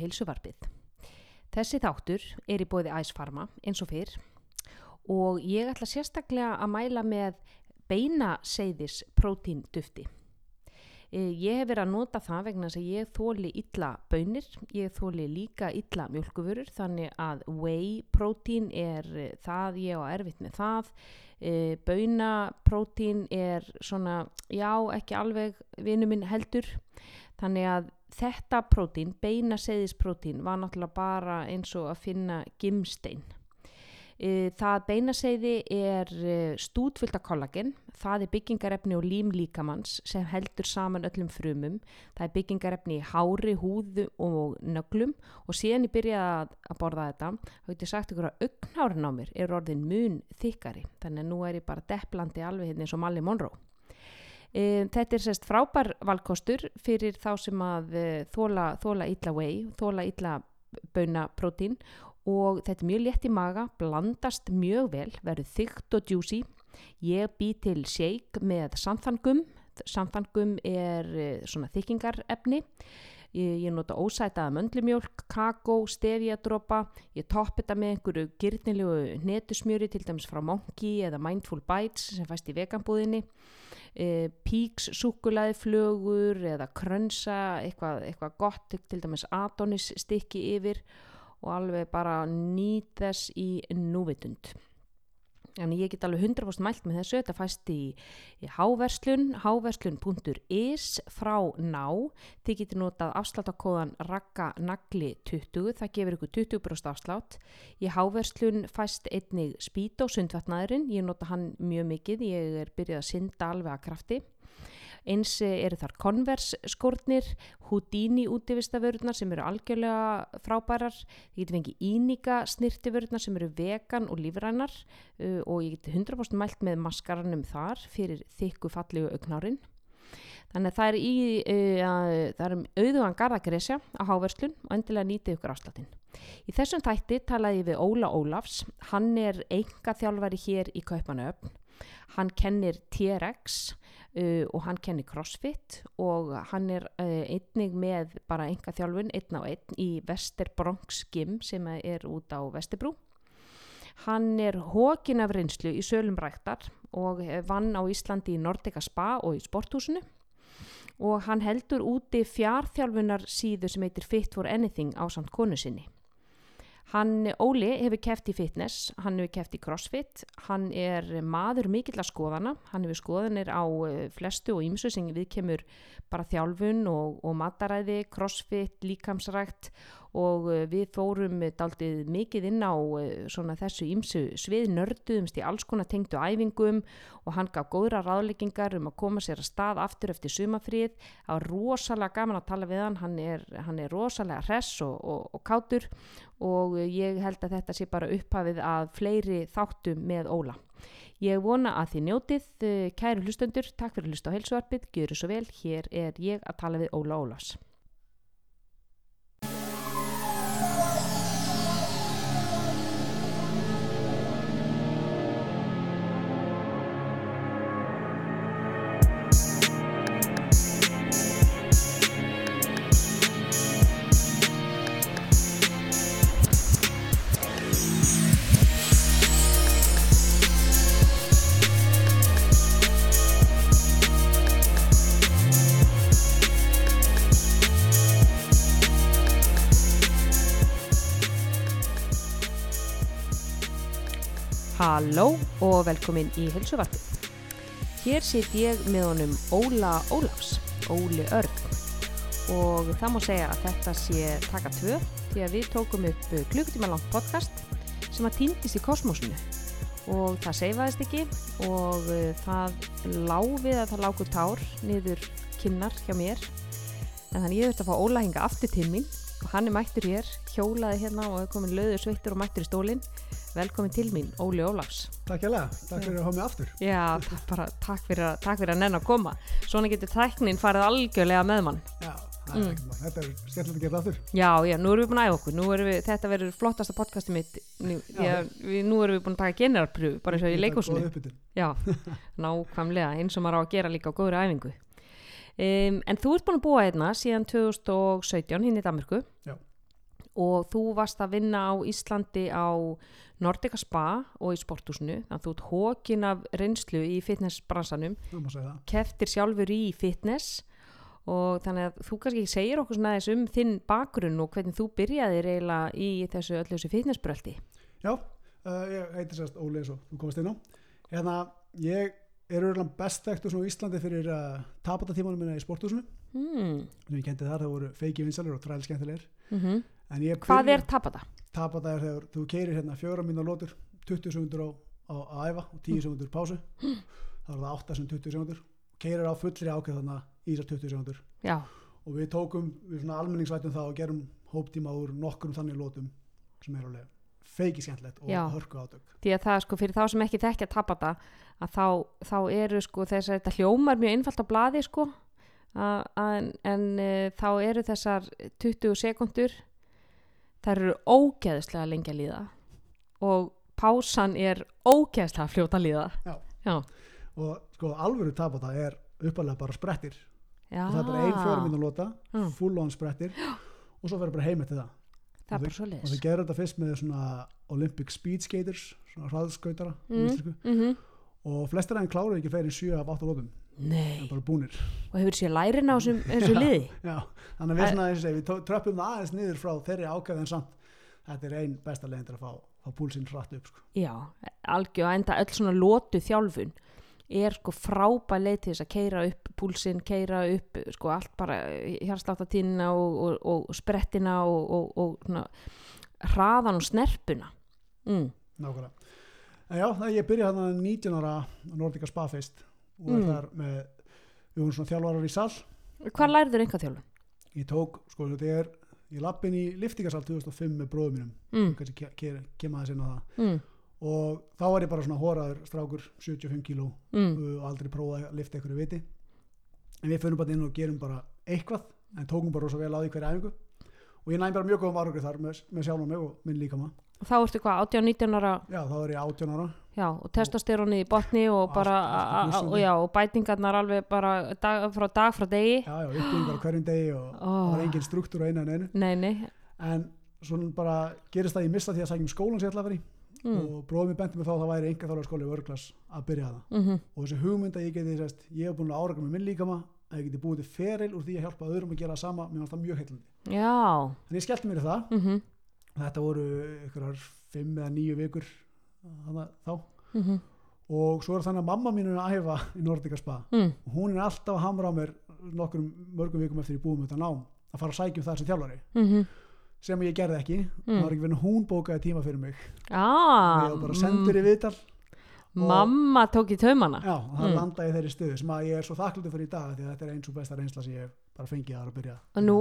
heilsuvarpið. Þessi þáttur er í bóði æsfarma eins og fyrr og ég ætla sérstaklega að mæla með beina seiðis prótíndufti. Eh, Ég hef verið að nota það vegna að ég þóli illa bönir, ég þóli líka illa mjölkuvörur þannig að whey prótín er það, ég á erfitt með það, e, bönaprótín er svona, já ekki alveg vinnu minn heldur, þannig að þetta prótín, beina seiðisprótín var náttúrulega bara eins og að finna gimstein. E, Það beinaseiði er e, stútfyllt af kollagen, það er byggingarefni og lím líkamanns sem heldur saman öllum frumum, það er byggingarefni í hári, húðu og nöglum og síðan ég byrjaði að, að borða þetta, þá hefði ég sagt ykkur að augnárin á mér er orðin mun þykkari, þannig að nú er ég bara depplandi alveg hérna eins og Malli Monroe. E, þetta er sérst frábær valkostur fyrir þá sem að e, þóla, þóla illa whey, þóla illa bönaprótín og þetta er mjög létt í maga, blandast mjög vel, verður þygt og djúsi. Ég bý til shake með samþangum, samþangum er eh, svona þykkingarefni. Ég, ég nota ósætaða möndlumjólk, kakó, stevjadropa, ég topp þetta með einhverju gyrnilegu netusmjöri til dæmis frá Monkey eða Mindful Bites sem fæst í veganbúðinni. E, píks, súkulaði flögur eða krönsa, eitthvað, eitthvað gott, til dæmis Adonis stykki yfir og alveg bara nýt þess í núvitund. Þannig ég get alveg 100% mælt með þessu, þetta fæst í, í háverslun, háverslun.is frá ná. Þið getur notað afsláttakóðan rakka nagli 20, það gefur ykkur 20% afslátt. Í háverslun fæst einnig spít og sundvatnaðurinn, ég nota hann mjög mikið, ég er byrjuð að synda alveg að krafti. Eins eru þar Converse skórnir, Houdini útivistavörurnar sem eru algjörlega frábærar. Ég geti fengið Ínika snirtivörurnar sem eru vegan og lífrænar uh, og ég geti 100% mælt með maskaranum þar fyrir þykku fallegu augnárin. Þannig að það er, í, uh, það er um auðugan garðagresja á háverslun og endilega nýtið ykkur afsláttinn. Í þessum þætti talaði við Óla Ólafs, hann er enga þjálfari hér í Kaupanöfn. Hann kennir TRX uh, og hann kennir CrossFit og hann er uh, einnig með bara enga þjálfun, einn á einn í Vesterbronx Gym sem er út á Vesterbrú. Hann er hókin af reynslu í sölum ræktar og vann á Íslandi í Nordica Spa og í sporthúsinu og hann heldur úti fjárþjálfunar síðu sem heitir Fit for Anything á samt konu sinni. Hann, Óli, hefur keft í fitness, hann hefur keft í crossfit, hann er maður mikill að skoðana, hann hefur skoðanir á eh, flestu og ýmsu sem við kemur bara þjálfun og, og mataræði, crossfit, líkamsrækt og eh, við fórum daldið mikið inn á eh, svona þessu ýmsu svið nörduðumst í alls konar tengdu æfingum og hann gaf góðra ráðleggingar um að koma sér að stað aftur eftir sumafríð. Það var rosalega gaman að tala við hann, hann er, hann er rosalega hress og, og, og kátur og ég held að þetta sé bara upphafið að fleiri þáttum með Óla. Ég vona að þið njótið, eh, kæru hlustendur, takk fyrir að hlusta á heilsuarpið, gjöru svo vel, hér er ég að tala við Óla Ólafs. Halló og velkomin í heilsuvarpið. Hér sitt ég með honum Óla Ólafs, Óli Örn. Og það má segja að þetta sé taka tvö því að við tókum upp klukkutíma langt podcast sem að týndist í kosmosinu og það seifaðist ekki og uh, það láfið að það lágur tár niður kinnar hjá mér. En þannig ég þurfti að fá Óla hinga aftur til mín. Og hann er mættur hér, hjólaði hérna og er komin löður sveittur og mættur í stólinn velkomin til mín, Óli Ólafs. Takk hjá takk fyrir að hafa mig aftur. Já, bara, takk, fyrir að, takk fyrir að nenn að koma. Svona getur tæknin farið algjörlega með mann. Já, það er Mm. ekki maður, þetta er skemmtilegt að gera aftur. Já, já, nú erum við búin að æfa okkur. Við, Þetta verður flottasta podcasti mitt. Nú, Já. já, við, nú erum við búin að taka generarpröfu bara eins og í leikúsinu. Já, nákvæmlega eins og maður á að gera líka á góðri æfingu. Um, En þú ert búin að búa einna síðan 2017 hinn í Danmörku. Já. Og þú varst að vinna á Íslandi á Nordica Spa og í sporthúsinu þannig að þú ert hókin af reynslu í fitnessbransanum keftir sjálfur í fitness og þannig að þú kannski segir okkur svona aðeins um þinn bakgrunn og hvernig þú byrjaðir eiginlega í þessu öllu þessu fitnessbröldi Já, uh, ég heiti sérst Óli eins og þú komast inn á. Hérna, ég er örgulega best þekktur svona á Íslandi fyrir uh, tapatatímanum minna í sporthúsinu. mm. Ég kendi þar, það voru feiki vinsalir og træl skemmtilegir. mm ég Hvað er tapata? Tapata er þegar þú keirir hérna fjóra mínu lótur, 20 sekundur á, á, á æfa og 10 sekundur pásu. Það er það 8 sem 20 sekundur. Keirir á fullri ákveð þannig í þessar 20 sekundur. Já, Og við tókum, við svona almenningsvættum það og gerum hóptíma úr nokkrum þannig lótum sem er alveg feiki skemmtilegt og Já. hörku átök. því að það sko fyrir þá sem ekki þekkja tapata að þá, þá eru sko þess að þetta hljómar mjög einfalt á blaði sko að, að, en, en e, þá eru þessar 20 sekundur þær eru ógeðslega lengi að líða og pásan er ógeðslega fljóta að líða Já. Já. og sko alvöru tapata er uppalega bara sprettir Já. og það er bara ein fjóra mínútur lóta Já. full on sprettir og svo verður bara heim eftir það það er og svo og þau gerur þetta fyrst með svona Olympic Speed Skaters svona hraðskautara Mm. mm. mm og flestir aðeins kláru ekki fleiri en 7 af 8 lótum það Nei, er bara búnir. Og hefur sér lærin á þessum, þessu liði? Já, þannig að við, svona, segi, við tröppum það aðeins niður frá þeirri ákveð en samt. Þetta er ein besta leiðin til að fá, fá púlsinn hratt upp sko. Já, algjör að enda öll svona lótu þjálfun er sko frábæð leið til þess að keira upp púlsinn, keira upp sko allt bara hjarsláttatínina og, og, og sprettina og, og, og svona, hraðan og snerpuna. Mm. nákvæmlega. En já, það ég byrja þarna 19 ára á Nordica Spa Fest og Mm. mm. þar með við vorum svona þjálfarar í sall Hvað lærður einhvað þjálfun? ég tók, sko þetta er ég lappin í liftingasal 2005 með bróðum mínum Mm. kannski ke- ke- kem aðeins inn á það Mm. og þá var ég bara svona hóraður strákur 75 kíló Mm. og aldrei prófaði að lifta einhverju viti en við fyrir bara inn og gerum bara eitthvað en tókum bara rosa vel á því hverja æfingu og ég næm bara mjög góðum árangur þar með, með sjálf mig og minn líka maður Þá ertu hvað, 18-19 ára já þá er ég 18 ára já, og testosterónið í botni og bara, og já, og bætingarnar alveg bara dag, frá dag frá degi. Já já, uppbyggingar hverjum degi og það var engin struktúr á einu en einu. Nei, nei. En svona bara gerist það að ég missa því að sækjum skólan ég að vera í mm. og bróðum mér benti mig þá að það væri enga þálega skóli í örglas að byrja það. Mm og þessi hugmynd að ég geti sest, ég hef búin að áraga með minn líkama að ég geti búið til feril úr því að hjálpa öðrum að gera það sama mér fannst það mjög heillandi. Já. En ég skellti mér í það. Mm þetta voru ykkurar fimm eða níu vikur þá -hmm. og svo er þannig að mamma mín er að æfa í Nordica Spa mm. og hún er alltaf að hamra á mér nokkrum mörgum vikum eftir ég búið með þetta nám að fara að sækja um það sem þjálfari Mm sem ég gerði ekki, Mm. ekki hún bókaði tíma fyrir mig ah, ég var bara sendur í viðtal mm, Mamma tók í taumana já, og það Mm. landaði í þeirri stöðu sem að ég er svo þakklútið fyrir í dag því að þetta er eins og besta reynsla sem ég bara fengið að byrja Og nú,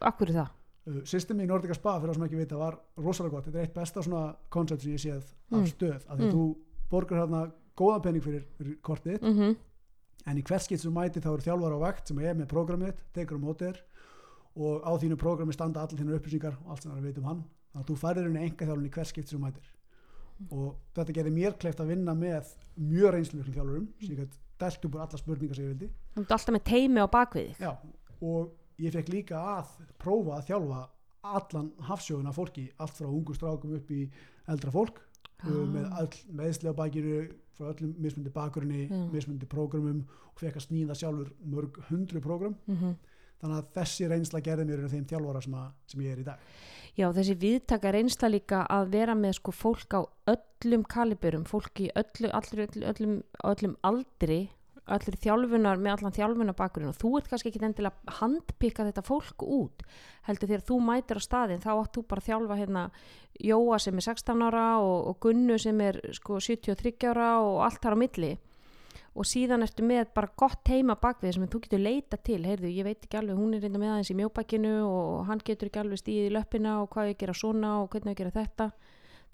akkur er það? Uh, systemi í Nordica Spa fyrir það sem ekki vita var rosalega gott, þetta er eitt besta svona koncept sem ég séð Mm. af stöð af því að Mm. þú borgar hérna góðan penning fyrir, fyrir kortið Mm en í hvert skipt sem mæti þá eru þjálfar á vakt sem er með prógramið, tekur um þér og á þínu prógrami standa allir þínu upplýsingar og allt sem það er að vita um hann. Þannig að þú færir henni enga þjálfun í hvert skipt sem mætir. Og þetta gerði mér kleift að vinna með mjög reynslumiklum þjálfurum sem ég gætt dælt upp úr alla spurningar sem ég vildi. Þú ert alltaf með teimi á bakvið og ég fekk líka að prófa að þjálfa allan hafsjóðuna fólki, allt frá ungu strákum upp í eldra fólk Ah. uh, með öll meðsli á bakiru frá öllum mismundi bakgrunni, Já. mismundi prógramum og fekk að snýða sjálfur mörg hundru prógram mm þannig að þessi reynsla gerði mér þeim þjálfara sem, að, sem ég er í dag Já, þessi viðtaka reynsla líka að vera með sko fólk á öllum kaliburum, fólk í öllu, öllum, öllum, öllum aldri, allir þjálfunar með allan þjálfunar bakgrunn og þú ert kannski ekki endilega að handpika þetta fólk út heldur þegar þú mætir á staðin þá átt þú bara að þjálfa hérna Jóa sem er 16 ára og, og Gunnu sem er sko 73 ára og allt þar á milli. Og síðan ertu með bara gott heima bakvið sem þú getur leita til, heyrðu, ég veit ekki alveg hún er reynda með aðeins í mjóbakinu og hann getur ekki alveg stíðið í löppina og hvað ég gera svona og hvernig ég gera þetta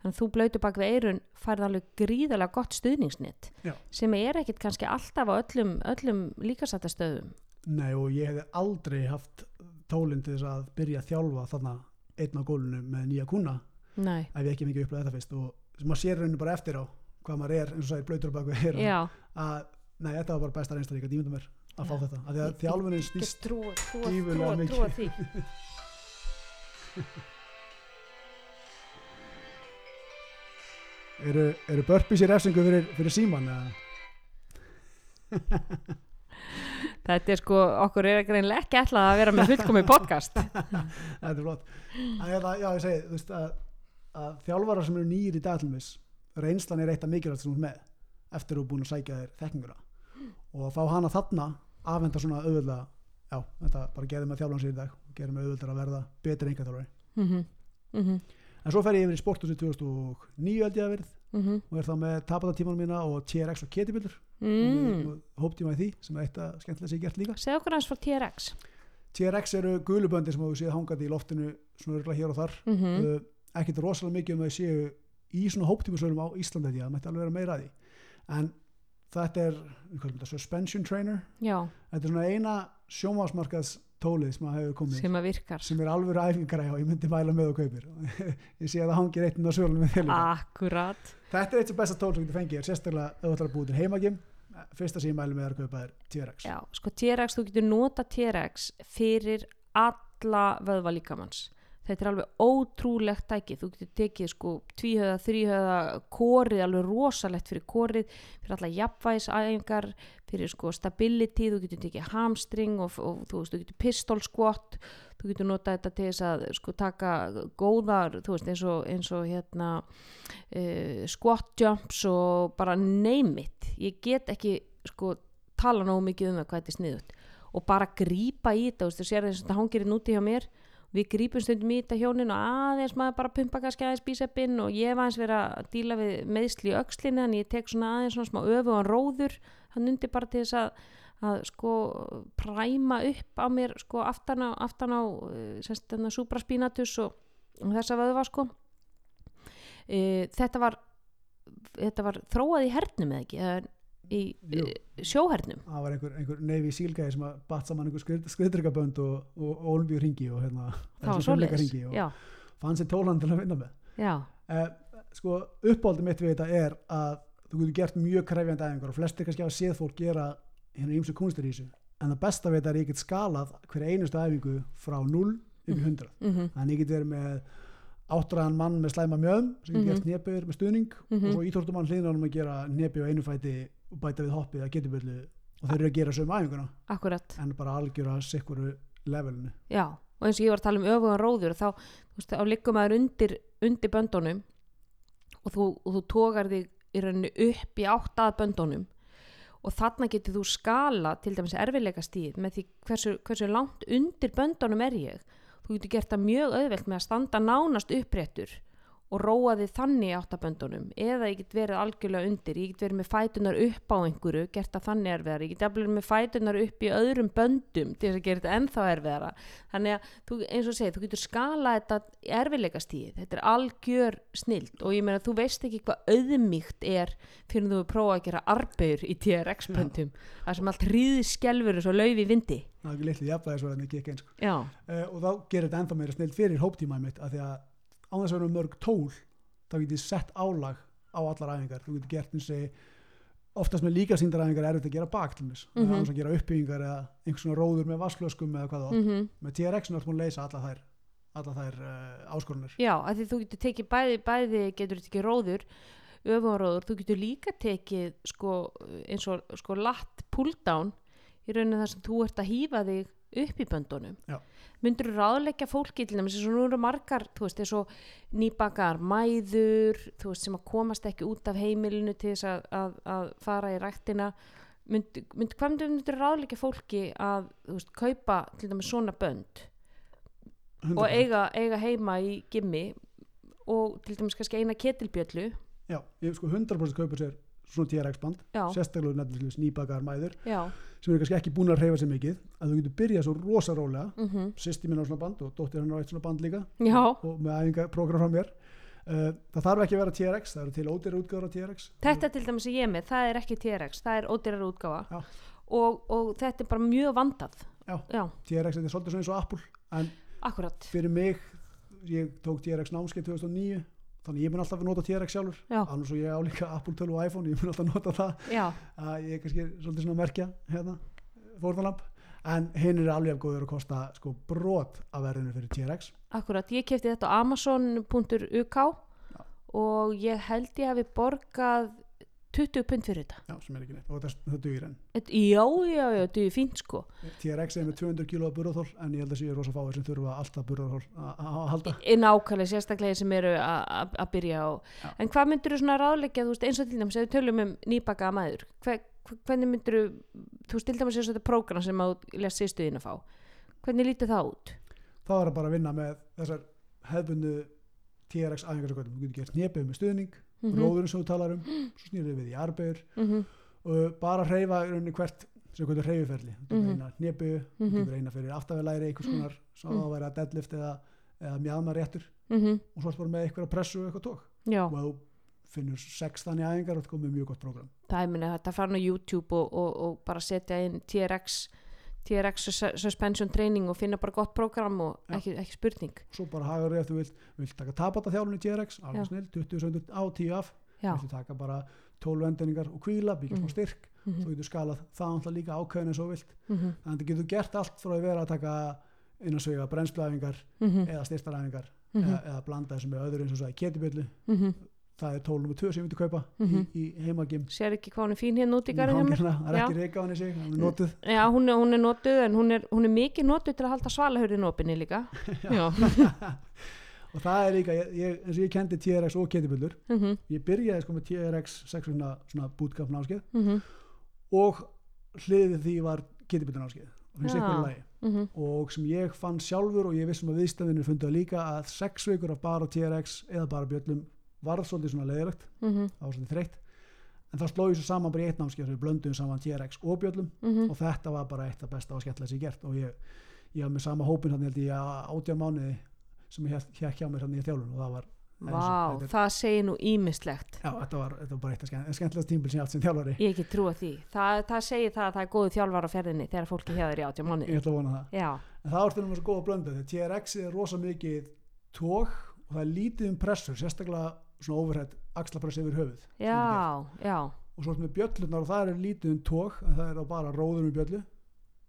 þannig að þú blöytu bakvið eirun færð alveg gríðalega gott stuðningsnitt Já. sem er ekkit kannski alltaf á öllum, öllum líkasættastöðum Nei og ég hefði aldrei haft þess að byrja að þjálfa þarna einn á gólunu með nýja kuna Nei, ef ég ekki mikið upplega þetta fyrst. Og maður sér rauninu bara eftir á hvað maður er, eins og sagði blöytur baku eyrun. já. Að nei, þetta var bara besta reynsla líka dýmundum mér að fá þetta, af því að þjálfunin snýst trúa, mikið. eru, eru burpees í refsingu fyrir, fyrir síman? Þetta er sko, okkur er greinlega ekki ætlað að vera með fullkomi podcast. þetta er flott að, hérna, já ég segi þú veist að, að þjálfarar sem eru nýjir í daglumis reynslan er eitt af mikilvægt sem ert með eftir að er búin að sækja þér þekkinguna og að fá hana þarna afhenda svona auðvöldlega já, þetta bara gerði með þjálfan sér í dag með auðvöldlega að verða betri enga þjálfari Mm -hmm. En svo fer ég yfir í sporthúsi 2009 held ég að verið. Mm og er þá með tapatatímanum mína og TRX og ketibildur mm. og hóptíma í því sem er eitt að skemmtilega sér gert líka. Segð okkur hans frá TRX. TRX eru guluböndi sem þú séð hangandi í loftinu svona örgulega hér og þar. Mm -hmm. uh, ekkert rosalega mikið um að séu í svona hóptímasölum á Íslandi því að það mætti alveg vera meira að því. En þetta er við kallum þetta suspension trainer. Já, þetta er svona eina sjómasmarkaðs tólið sem að hefur komið sem að virkar. sem er alveg æfingagræja og ég myndi mæla með og kaupir ég sé að það hangir eitt inn á sölunum með þér Akkurat. þetta er eitt sem besta tól sem fengið er sérstaklega ef þú ætlar að búið til heimagim fyrsta sem ég mæli með að kaupa er TRX Já, sko TRX, þú getur nota TRX fyrir alla vöðva líkamanns. Þetta er alveg ótrúlegt tæki. Þú getur tekið sko tvíhöða, þríhöða, kórið, alveg rosalegt fyrir kórið, fyrir alla jafnvægisæfingar, fyrir sko stability, þú getur tekið hamstring og, og þú veist, þú getur pistol squat, þú getur notað þetta til þess að sko taka góðar, þú veist, eins og, eins og hérna uh, squat jumps og bara name it. Ég get ekki sko tala nógu mikið um það hvað þetta er sniðut og bara grípa í þetta, þú veist, þú sér þess að þetta hangir inn úti hjá mér við grípum stundum í þetta hjónin og aðeins maður bara pumpa kannski aðeins bíseppinn og ég hef aðeins verið að díla við meðsli í öxlinni en ég tek svona aðeins svona smá öfugan róður hann undir bara til þess að, að sko præma upp á mér sko aftan á, aftan á eh, semst þarna supraspinatus og, og þessa vöðva sko. E, þetta var þetta var þróað í hernum eða ekki í Jú. e, sjóhernum. Það var einhver, einhver neyfi sílgæði sem að batt saman einhver skrið, skriðdryggabönd og, og, og olimpíu ringi og hérna og fann sér tólan til að vinna með. Já, eh, sko uppáldið mitt við þetta er að þú getur gert mjög krefjandi æfingar og flestir kannski hafa séð fólk gera hérna ímsu kunstir í þessu. En það besta við þetta er að ég get skalað hver einustu æfingu frá 0 upp í 100 mhm, þannig ég get verið með áttræðan mann með slæma mjöðum sem get Mhm. gert nefnir með stuðning Mhm. og svo íþórtumann hliðnum að gera nefi á einu fæti og bæta við hoppið að getiböllu og þeir eru að gera sömu æfinguna akkurat. en bara algjöra sikkuru levelinu. Já, og eins og ég var að tala um öfugan róður þá, þú veist, þá liggum maður undir, undir böndunum og þú, og þú tógar þig í rauninni upp í átt að böndunum og þarna getur þú skala til dæmis erfiðleika stíð með því hversu, hversu langt undir böndunum er ég. Þú getur gert það mjög auðvelt með að standa nánast uppréttur og róa þið þannig áttaböndunum eða ég get verið algjörlega undir ég get verið með fætunar upp á einhverju gert það þannig erfiðar, ég get alveg með fætunar upp í öðrum böndum til þess að gera þetta ennþá erfiðara. Þannig að þú, eins og segið, þú getur skala þetta erfiðleika stíð, þetta er algjör snilt og ég meina þú veist ekki hvað auðmíkt er fyrir þú að prófa að gera arbegur í TRX böndum það sem allt hríðskelfur og svo lauf í vindi. Það er ekki það ekki þá þetta á þess að vera mörg tól þá getur sett álag á allar æfingar. Þú getur gert eins og oftast með líka síndaræfingar er þetta að gera bak til þess mm Mhm. -hmm. að gera uppbyggingar eða einhvers svona róður með vasklöskum eða hvað það mm mm með TRX er búin að leysa alla þær, alla þær uh, áskorunir Já, af því þú getur tekið bæði, bæði getur tekið róður, öfumaróður, þú getur líka tekið sko, eins og sko latt pull down. Í rauninu þar sem þú ert að hýfa þig upp í böndunum. Myndur þú ráðleggja fólki til eins og nú eru margar, þú veist, eins og nýbakar mæður, þú veist, sem að komast ekki út af heimilinu til þess að, að, að fara í ræktina. Mynd, mynd, hvað myndur, myndur ráðleggja fólki að, þú veist, kaupa til dæmis svona bönd? 100%. og eiga, eiga heima í gimmi og til dæmis kannski eina ketilbjöllu já, ég sko 100% kaupa sér svona TRX band sérstaklega nefnilega nýbakar mæður já, sem eru kannski ekki búin að reyfa sér mikið að þú getur byrjað svo rosa rólega mm sýsti mín á svona band og dóttir hann á eitt svona band líka. Já. Og með æfingaprogram frá mér. Uh, það þarf ekki að vera TRX það eru til ódýra útgáður á TRX þetta til dæmis ég með, það er ekki TRX það er ódýrar útgáfa. Já. og, og þetta er bara mjög vandað. TRX þetta er svolítið svona eins og Apple en akkurat. fyrir mig ég tók TRX námskeið 2009 þannig ég mun alltaf að nota TRX sjálfur. Já, annars og ég á líka Apple 12 og iPhone ég mun alltaf nota það. Að ég er kannski svolítið svona að merkja hérna, fórnalamp en hinn er alveg góður að kosta sko brot af verðinu fyrir TRX akkurat ég kefti þetta á amazon.uk og ég held ég hafi borgað 20 pund fyrir þetta. Já, sem er ekki neitt. Og það, það dugir enn. Já, já, já, þetta er fínt sko. TRX er með 200 kg burðarþól en ég held að séu rosa fáir sem þurfa alltaf burðarþól að að halda. Inn ákvæmlega sérstaklega sem eru að byrja á. Já. en hvað myndur þú svona ráðleggja veist, eins og til dæmis ef við tölum um nýbakaða mæður hver, hver- hvernig myndur þú til dæmis eins og þetta prógram sem að þú lest sýstuðin að fá hvernig lítið það út? þá er það bara að vinna með þessar hefðbundu TRX æfingar sem getur gert nefið með stuðning Mm róðurinn sem þú talar um svo snýrðu við í arbegur -hmm. og bara reyfa hvert sem hvernig reyfiferli þú getur Mhm. eina nebu, þú Mhm. getur eina fyrir aftafilæri einhvers konar, svo Mhm. að vera deadlift eða, eða mjadma réttur Mm og svo ertu bara með eitthvað pressu og eitthvað tók já, og þú finnur sex þannig æfingar og þú komið mjög gott program það er minni þetta fara á YouTube og, og, og bara setja inn TRX TRX sus- suspension training og finna bara gott prógram og ekki, ekki spurning. Svo bara hagar þig ef þú vilt, vilt taka tapata þjálfun í TRX, alveg snill 20 sendur á 10 af, viltu taka bara 12 endingar og kvíla, byggja smá Mhm. styrk. Mm þú getur skalað það náttúrulega líka ákveðin og þú vilt. -hmm. þannig að þú getur gert allt frá að vera að taka inn að sögja brennsluæfingar Mm eða styrstaræfingar Mhm. eða, eða blanda þessu með öðru eins og svo í ketibjöllu -hmm. Það er tól nummer 2 sem ég myndi kaupa Mhm. í, í heimagim sér ekki hvað hún er fín hérna út í garðin það er ekki reyka á henni sig, það er notuð. Já, hún er, hún er notuð en hún er, hún er mikið notuð til að halda svalahörðin opinni líka. Já. og það er líka, ég, ég, eins og ég kendi TRX og ketibjöllur mm -hmm. ég byrjaði sko með TRX 6 svona, bootcamp námskeið. Mm og hliðið því var og ykkur lagi. -hmm. og sem ég fann sjálfur og ég vissum að viðstæðinu fundu það líka að sex vikur af bara TRX eða bara bjöllum varð svolítið svona leiðilegt Mm það var svolítið þreytt en það slóði svo saman bara í eitt námskeið við blöndum saman TRX og bjöllum -hmm. og þetta var bara eitt af besta og skemmtilega sem ég gert og ég, ég hafði með sama hópin hann held ég átjá mánuði sem ég hekk hjá mér hann í þjálfun og það var Vá, er- það segir nú ímislegt. já, þetta var, þetta var bara eitt af skemmt- skemmtilegast tímbil sem ég haft sem þjálfari Ég ekki trúa því. Það, það segir það að það er góðu þjálfar á ferðinni þegar fólki þér í átjá ég mánu. ætla að vona það Já, en það var stundum svo góð að blönda þegar TRX er rosa mikið tók og það er lítið um pressur sérstaklega svona overhead axlapress yfir höfuð já, já. og svo með bjöllunar og það er lítið um tók en það er þá bara róður um bjöllu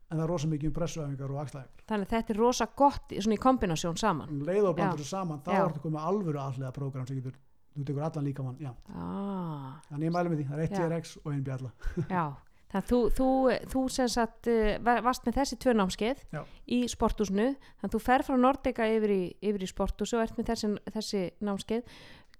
en það er rosa mikið um pressuæfingar og axlæfingar Þannig þetta er rosa gott í- svona í kombinásjón saman. um leið og blandur saman þá ertu komið alvöru allega prógram sem getur þú tekur allan líka mann, Ah, þannig ég mæli með því, það er eitt Já. TRX og einn bjalla já. Þannig að þú, þú, þú sem sagt var- varst með þessi tvö námskeið Já. í sporthúsinu, þannig að þú fer frá Nordika yfir í, yfir í sporthúsu og ert með þessi, þessi námskeið.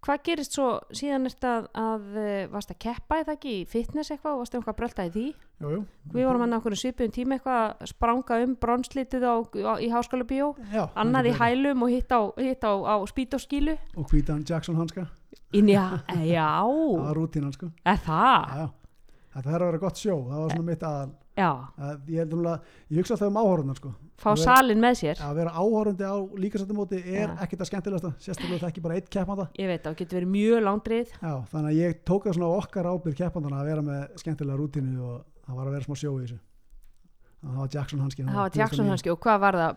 Hvað gerist svo, síðan ert að, að uh, varst að keppa eða ekki í fitness eitthvað og varst eitthvað að brölda í því? jú, jú. Við vorum hann okkur svipuðum tíma eitthvað að spranga um bronslítið á, á, í háskóla bíó, annað í það er hælum og hitt á, hitt á, á spýt og hvítan Jackson hanska Inn já, já, það var rútínan sko er það? já, já. þetta þarf að vera gott sjó, það var svona mitt aðal að ég, umlega, ég hugsa alltaf um áhorundan sko fá er- salin með sér. að vera áhorandi á líkasættumóti er ekkert að skemmtilegasta sérstaklega það ekki bara eitt keppanda Ég veit, það getur verið mjög langdrið. já, þannig að ég tók það svona á okkar ábyrð keppandana að vera með skemmtilega rútínu og það var að vera smá sjó í þessu það var Jackson hanski Það var Jackson hanski og hvað var það?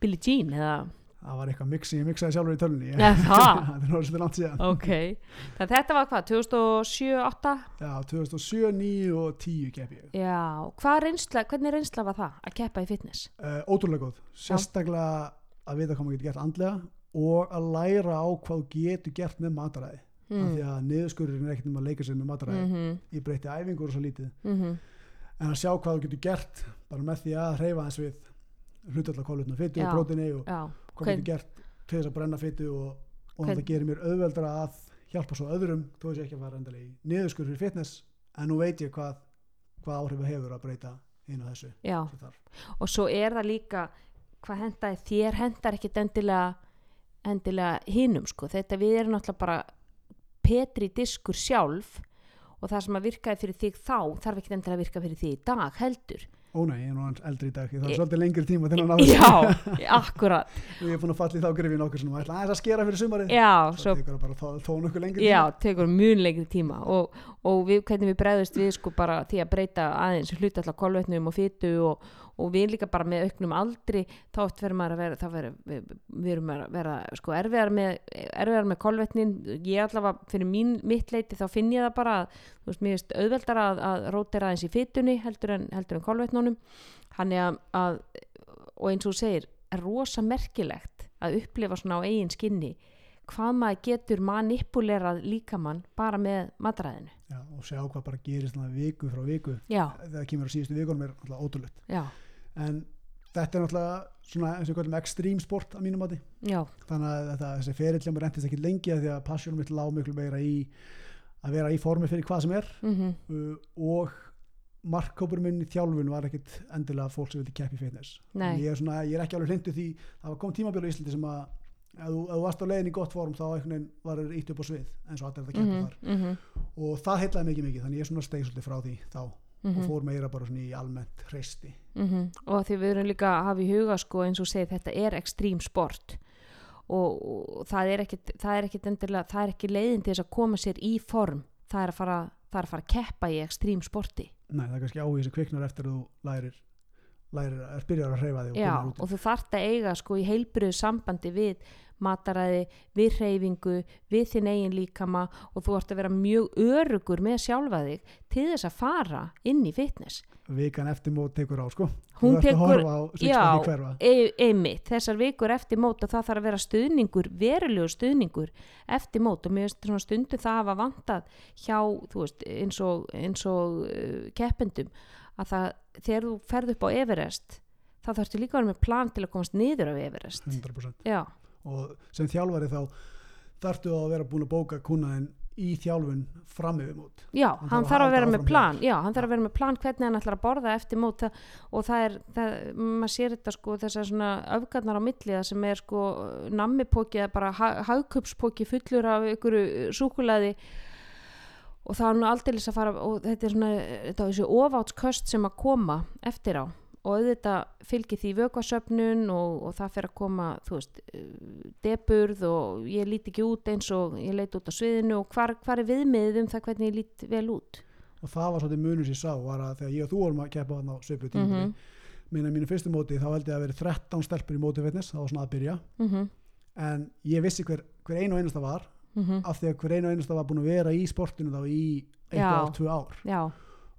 Billie Jean eða? Það var eitthvað mix sem ég mixaði sjálfur í tölunni Nei, það? er náttúrulega langt síðan. Ok, þannig að þetta var hvað, 2007-2008? já, 2007, 9 og 10 kepp ég. Já, reynsla, hvernig reynsla var það að keppa í fitness? uh, ótrúlega góð, sérstaklega að vita hvað maður getur gert andlega og að læra á hvað getur gert með mataræði. Af því að niðurskurinn er ekkert um að leika sér með mataræði. Mm -hmm, ég breyti æfingur og svo lítið. Mm -hmm. en að sjá hvað þú getur gert bara með því að hreyfa eins við hlutallar kólutna fytu Já. og prótini og Já, hvað getur gert til þess að brenna fytu og, og það gerir mér auðveldra að hjálpa svo öðrum þó þess ekki að fara endalega í niðurskur fyrir fitness en nú veit ég hvað, hvað áhrif það hefur að breyta inn á þessu já. og svo er það líka hvað hendaði þér hendar ekkit endilega endilega hinum sko. Þetta við erum náttúrulega bara petri diskur sjálf og það sem að virkaði fyrir þig þá þarf ekki endilega að virka fyrir þig í dag heldur Ó nei, ég er nú aðeins eldri í dag það er svolítið lengri tíma til að ná þessu. já, akkurat. Og ég er búin að falla í þá grifin okkur sem ætla aðeins að skera fyrir sumarið. Já, svo svo tekur það bara þó nokkuð lengri Já, tekur mjög lengri tíma. Og, og við, hvernig við bregðust við sko bara því að breyta aðeins hlutallar kolvetnum og fytu og, og við líka bara með auknum aldri þá verður maður að vera, verður við, við erum að vera sko erfiðar með, erfiðar með kolvetnin, ég allavega fyrir mín mitt leiti þá finn ég það bara að þú veist, mér veist auðveldar að, að rótera aðeins í fytunni heldur en, heldur en kolvetnunum. Hann er að, að og eins og þú segir, er rosa merkilegt að upplifa svona á eigin skinni hvað maður getur manipulerað líkamann bara með matræðinu já, og sjá hvað bara gerist viku frá viku. Já, þegar kemur á síðustu vikunum er alltaf ótrúlegt. Já, en þetta er náttúrulega svona eins og við kallum extreme sport að mínum já, þannig að þetta, þessi ferillin mér rentist ekki lengi af því að passjónum mitt lág miklu meira í að vera í formi fyrir hvað sem er. Mhm, uh, og markkópur minn í þjálfun var ekkit endilega fólk sem vildi keppi fitness. Ég er, svona, ég er ekki alveg hlindu því það var kom tímabjölu í Íslandi sem að ef þú, þú varst á leiðin í gott form þá var þér ítt upp á svið eins og allir þetta keppa mhm, þar. mhm, og það heitlaði mikið mikið þannig ég er svona steig svolítið frá því þá og mhm, fór meira bara svona í almennt hreisti. Mhm. og því við erum líka að hafa í huga sko eins og segið þetta er ekstrím sport. Og, og það er ekkit það er ekkit endilega, það er ekki leiðin til þess að koma sér í form. Það er að fara, það er að, fara að keppa í ekstrím sporti. Nei, það er kannski áhuga sem kviknar eftir að þú lærir, lærir er byrjar að hreyfa þig og Já, og þú þarft að eiga sko í heilbriðu sambandi við mataræði, við hreyfingu, við þinn eigin líkama og þú ert að vera mjög örugur með sjálfa þig til þess að fara inn í fitness. vikan eftir mót tekur á sko. Hún þú að tekur- horfa á Já, E einmitt, þessar vikur eftir mót og það þarf að vera stuðningur, verulegur stuðningur eftir mót. Og mér finnst svona stundu það hafa vantað hjá, þú veist, eins og, eins og uh, keppendum að það, þegar þú ferð upp á Everest, þá þarfstu líka að vera með plan til að komast niður af Everest. 100% Já, og sem þjálfari þá þarftu að vera búin að bóka kunnaðin í þjálfun fram yfir mót. Já, Hann hann þarf að að vera með plan já, hann þarf að vera með plan hvernig hann ætlar að borða eftir mót og það er, það, maður sér þetta sko þessar svona öfgarnar á milli það sem er sko nammipóki eða bara ha hagköpspóki fullur af ykkur súkulaði og það er nú aldeilis að fara og þetta er svona, þetta er þessi ofátsköst sem að koma eftir á og auðvitað fylgir því vökvasöfnun og, og það fer að koma þú veist, eh, deburð og ég líti ekki út eins og ég leit út á sviðinu og hvar, hvar er viðmiðið um það hvernig ég lít vel út og það var svolítið munur sem ég sá var að þegar ég og þú vorum að keppa þarna á svipu tíma Mhm. minna mínu fyrstu móti þá held ég að vera 13 stelpur í móti fitness það var svona að byrja mm -hmm. en ég vissi hver, hver einu og einasta var Mm af því að hver einu og einasta var búin að vera í sportinu þá í eitt Já. ár, tvö ár já,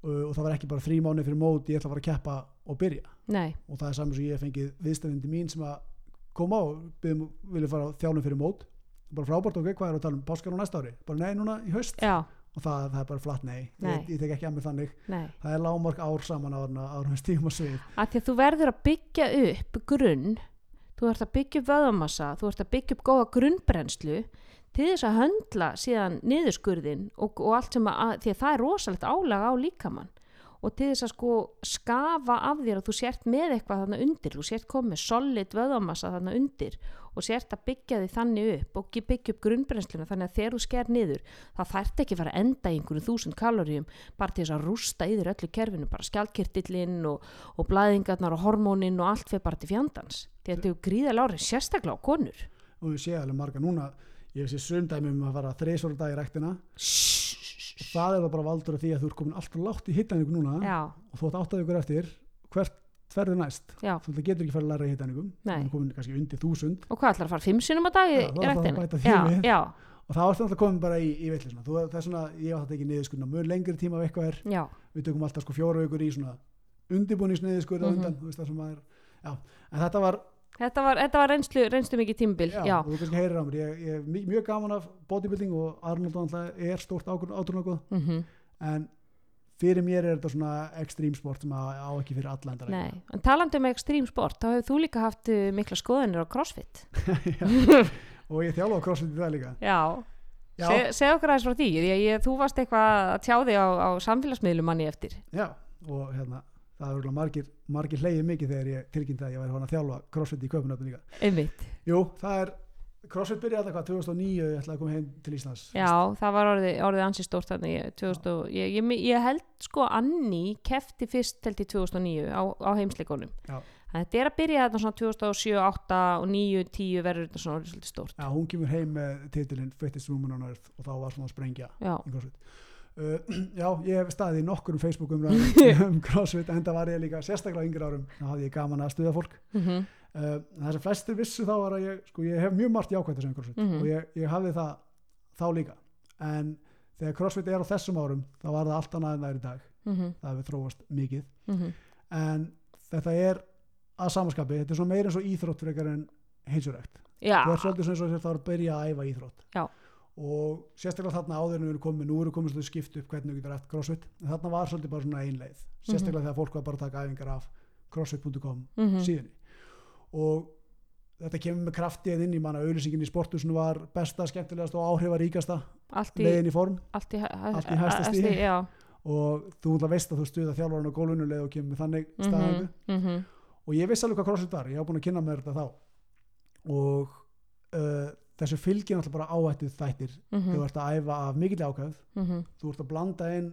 og, og það var ekki bara þrý mánu fyrir móti ég ætla að fara að keppa og byrja. Nei, og það er saman sem ég hef fengið viðstæðindi mín sem að koma og byrjum, vilja fara þjálfum fyrir mót. Bara frábært ok, hvað er að tala um? Páskar á næsta ári? Bara nei, núna í haust. Já, og það, það er bara flatt nei, Nei. Ég, ég tek ekki að mér þannig. Nei. Það er lágmark ár saman á árum stífum og svið. Að því að þú verður að byggja upp grunn þú ert að byggja upp vöðamassa þú ert að byggja upp góða grunnbrennslu til þess að höndla síðan niðurskurðin og, og allt sem að því að það er rosalegt álag á líkamann og til þess að sko skafa af þér að þú sért með eitthvað þarna undir þú sért komið solid vöðamassa þarna undir og sért að byggja því þannig upp og byggja upp grunnbrennsluna þannig að þegar þú sker niður þá þarf ekki fara að enda í einhverjum þúsund kaloríum bara til þess að rústa í þér öllu kerfinu bara skjaldkirtillinn og, og blæðingarnar og hormónin og allt fyrir bara til fjandans. Þetta er gríðalega árið sérstaklega á konur. Og ég sé alveg marga núna ég sé sundæmi um að fara þreysvara dag í ræktina og það er það bara valdur af því að þú er komin alltaf látt í hittæningu núna já, og þú átt áttaði ykkur eftir hvert ferður næst? Já, þú það getur ekki farið að læra í hittæningum Nei. þú er komin kannski undir þúsund. Og hvað ætlar að fara fimm sinum á dag í, að já, og það varst alltaf komin bara í, í veitlisuna þú, það er svona, ég var þetta ekki niðurskurna mjög lengri tíma af eitthvað er, já, við tökum alltaf sko fjóra vikur í svona undirbúningsniðurskurð mm það já, en þetta var, þetta var, þetta var reynslu, reynslu mikið tímabil, já, já, þú kannski heyrir á mér. Ég, ég er mjög gaman af bodybuilding og Arnold er stórt átrúnagoð mhm. En fyrir mér er þetta svona extreme sport sem á, á ekki fyrir alla endar Nei, en talandi um extreme sport, þá hefur þú líka haft uh, mikla skoðanir á crossfit. og ég þjálfa á crossfit í það líka. Já, já, Se, segð okkur aðeins frá því, að ég, þú varst eitthvað að tjá þig á, á samfélagsmiðlum manni eftir. já, og hérna það er margir, margir hleyið mikið þegar ég tilkynnti að ég væri hann að þjálfa crossfit í köpunöfnum líka Einmitt. jú, það er crossfit byrjaði alltaf hvað 2009 ég ætlaði að koma heim til Íslands Já, það var orðið, orðið ansi stórt þannig, ég, 2000, og- ég, ég, held sko Anni kefti fyrst í 2009 á, á heimsleikunum. Já. Þetta er að byrja þetta svona 2007, 8 og 9, 10 verður þetta svona svolítið stórt. Já, hún kemur heim með titilinn Fittest Woman on Earth og þá var svona að sprengja Já, uh, Já, ég hef staðið í nokkurum Facebook umræðum um CrossFit en það var ég líka sérstaklega á yngri árum. Þá hafði ég gaman að stuða fólk. Mhm, uh, það sem flestir vissu þá var að ég sko, ég hef mjög margt jákvæmt að segja um CrossFit Mhm. og ég, ég hafði það þá líka. En þegar CrossFit er á þessum árum þá var það allt annað en það er í dag. Mhm, það hefur þróast mikið. Mhm, en þetta er að samaskapi, þetta er meira eins og íþrótt frekar en heilsurækt þú ert svolítið svona eins og það er að byrja að æfa íþrótt. Já. Og sérstaklega þarna áður en við erum komið, nú erum komið svolítið skipt upp hvernig við getum rætt crossfit, en þarna var svolítið bara svona ein leið, sérstaklega þegar fólk var bara að taka æfingar af crossfit.com mhm, síðunni. Og þetta kemur með kraftið inn í manna auðlýsingin í sportusinu var besta, skemmtilegast og áhrifaríkasta leiðin í form. allt í, Allt í hæsta stigi. já, og þú náttúrulega veist að þú stuða þjálfarinn á gólfinu leið og kemur með þannig mhm, staðingu mhm, og ég vissi alveg hvað crossfit var, ég hafa búin að kynna mér þetta þá. Og uh, þessu fylgir náttúrulega bara áhættuð þættir. Mhm, þú ert að æfa af mikill ákvæð mhm. þú ert að blanda inn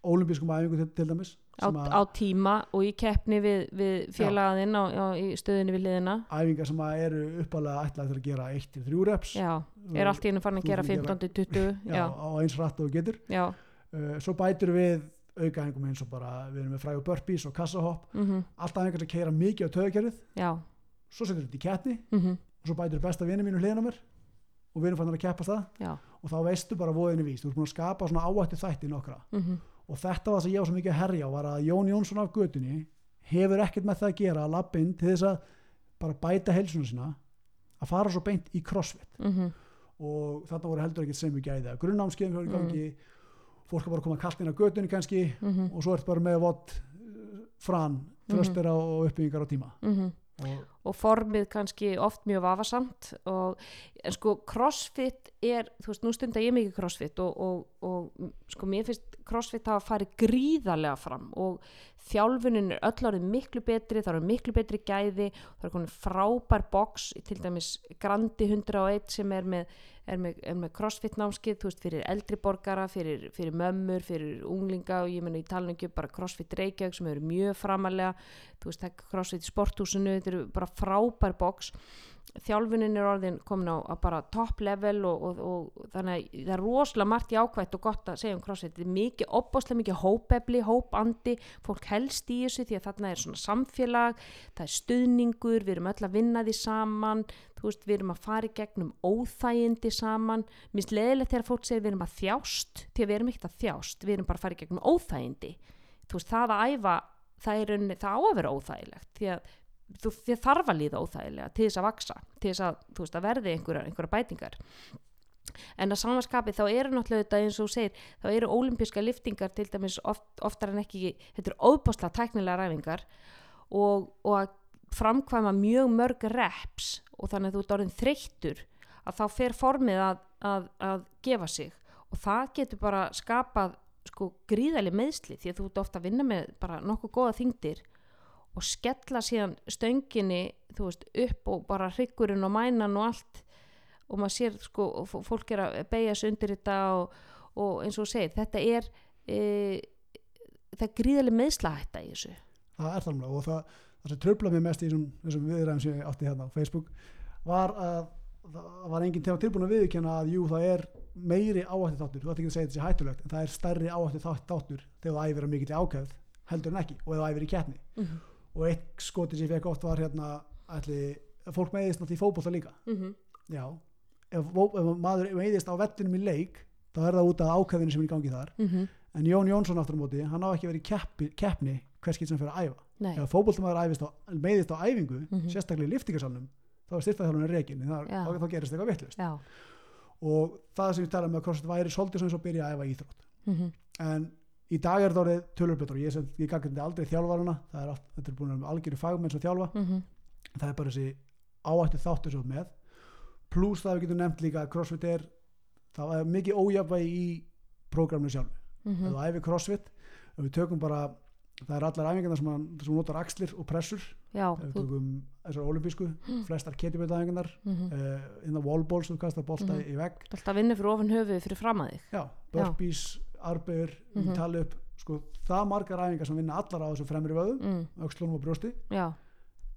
ólimpískum æfingu til, til dæmis á, á tíma og í keppni við, við félagaðinn á, á, í stöðunni við liðina. Æfingar sem eru uppalega ætlaði til að gera 1-3 reps. Já, er allt í hennu farin að gera fyrir að 15-20 já, já, á eins rætt og getur. Uh, svo bætur við aukaæfingum eins og bara við erum með frægur burpees og kassahopp. Mhm, alltaf einhvern sem keira mikið á töðukerfið svo setur þetta í keppni. Mhm, og svo bætur við besta vinnu mínu hliðina á mér og við erum fannar að keppast það. Já, og þá veistu bara voðinni víst, þú ert búin að skapa svona áhættu þætti nokkra. Mhm, og þetta var það sem ég var svo mikið að herja á var að Jón Jónsson af götunni hefur ekkert með það að gera að labba inn til þess að bara bæta heilsuna sína að fara svo beint í crossfit. Mhm, og þarna voru heldur ekkert sem við gæði grunnámskeiðum fyrir í Mm. gangi fólk er bara að koma kallt inn á götunni kannski. Mhm, og svo ert bara með vott fran, þröstir og uppbyggingar á tíma mhm og formið kannski oft mjög vafasamt og, en sko crossfit er, þú veist, nú stundar ég mikið crossfit og, og, og sko mér finnst crossfit hafa farið gríðarlega fram og þjálfunin er öll orðið miklu betri, það eru miklu betri gæði það er konin frábær box til dæmis Grandi 101 sem er með, er með, er með crossfit námskið, þú veist, fyrir eldri borgara fyrir, fyrir mömmur, fyrir unglinga og ég menna í talinu ekki bara crossfit Reykjavík sem eru mjög framalega þú veist, það er crossfit sporthúsinu þetta eru bara frábær box. Þjálfunin er orðin komin á, bara top level og, og, og þannig að það er rosalega margt jákvætt og gott að segja um crossfit. Þetta er mikið, opbáslega mikið hópefli hópandi, fólk helst í þessu því að þarna er svona samfélag það er stuðningur, við erum öll að vinna því saman, þú veist, við erum að fara í gegnum óþægindi saman. Minnst leðilegt þegar fólk segir við erum að þjást því að við erum ekkert að þjást, við erum bara að fara í gegnum óþægindi. Þú veist, það að æfa það er rauninni, það á að vera óþægilegt því að þú þarf að líða óþægilega til þess að vaksa, til þess að, veist, að verði einhverja, einhverja bætingar. En að samanskapi þá eru náttúrulega þetta eins og segir, þá eru ólimpíska liftingar til dæmis oft, oftar en ekki þetta eru óbáslega tæknilega ræfingar og, og að framkvæma mjög mörg reps og þannig að þú ert orðin þreyttur að þá fer formið að, að, að gefa sig. Og það getur bara skapað sko gríðali meðsli því að þú ert ofta að vinna með bara nokkuð góða þingdir og skella síðan stönginni veist upp og bara hryggurinn og mænan og allt. Og maður sér sko fólk er að beigja sig undir þetta og, og eins og segir þetta er e, það er gríðali meðslahætta í þessu. Það er þannig og það, það sem tröfla mig mest í þessum, þessum viðræðum sem ég átti hérna á Facebook var að það var enginn til tilbúin að viðurkenna að jú það er meiri áhætti þáttur, þú ætti ekki að segja þetta sé hættulegt en það er stærri áhætti þáttur þegar þú æfir að mikill ákæð heldur en ekki og ef þú æfir í keppni mm -hmm. og eitt skoti sem ég fekk oft var hérna ætli, fólk meðist náttúrulega í fótbolta líka já, ef, ef maður meðist á vellinum í leik þá er það út af ákæðinu sem er í gangi þar Mhm. En Jón Jónsson aftur á móti, hann á ekki verið keppni hvers getur sem fyrir að æfa. Nei, ef á, meðist á æfingu Mhm. sérstaklega í liftingarsalnum þá er styrtaþjálfurinn reikin þá, þá, gerist eitthvað vittlust og það sem ég tala með að CrossFit væri svolítið eins og byrja að æfa íþrótt. Mm en í dag er það orðið tölur betur og ég, sem- ég gagnandi aldrei þjálfaruna það er, allt, er búin að vera algjöru fagmenn sem þjálfa. -hmm. það er bara þessi sem þú ert með. Pluss það við getum nefnt líka að CrossFit er það er mikið ójafvægi í prógraminu sjálf ef Mhm. þú æfi CrossFit ef við tökum bara það er allar æfingarna sem, hann- sem notar axlir og pressur. Já við þú, tökum þessar olimpísku flestar ketjuböldaæfingarnar mm uh, in the wall balls sem þú kastar bolta Mhm. í vegg. Alltaf vinna fyrir ofan höfuð fyrir fram að þig. Já, burpees, arbegur mm Mhm. tala upp, sko, það margar æfingar sem vinna allar á þessum fremri vöðum mm. öxlunum og brjósti, já,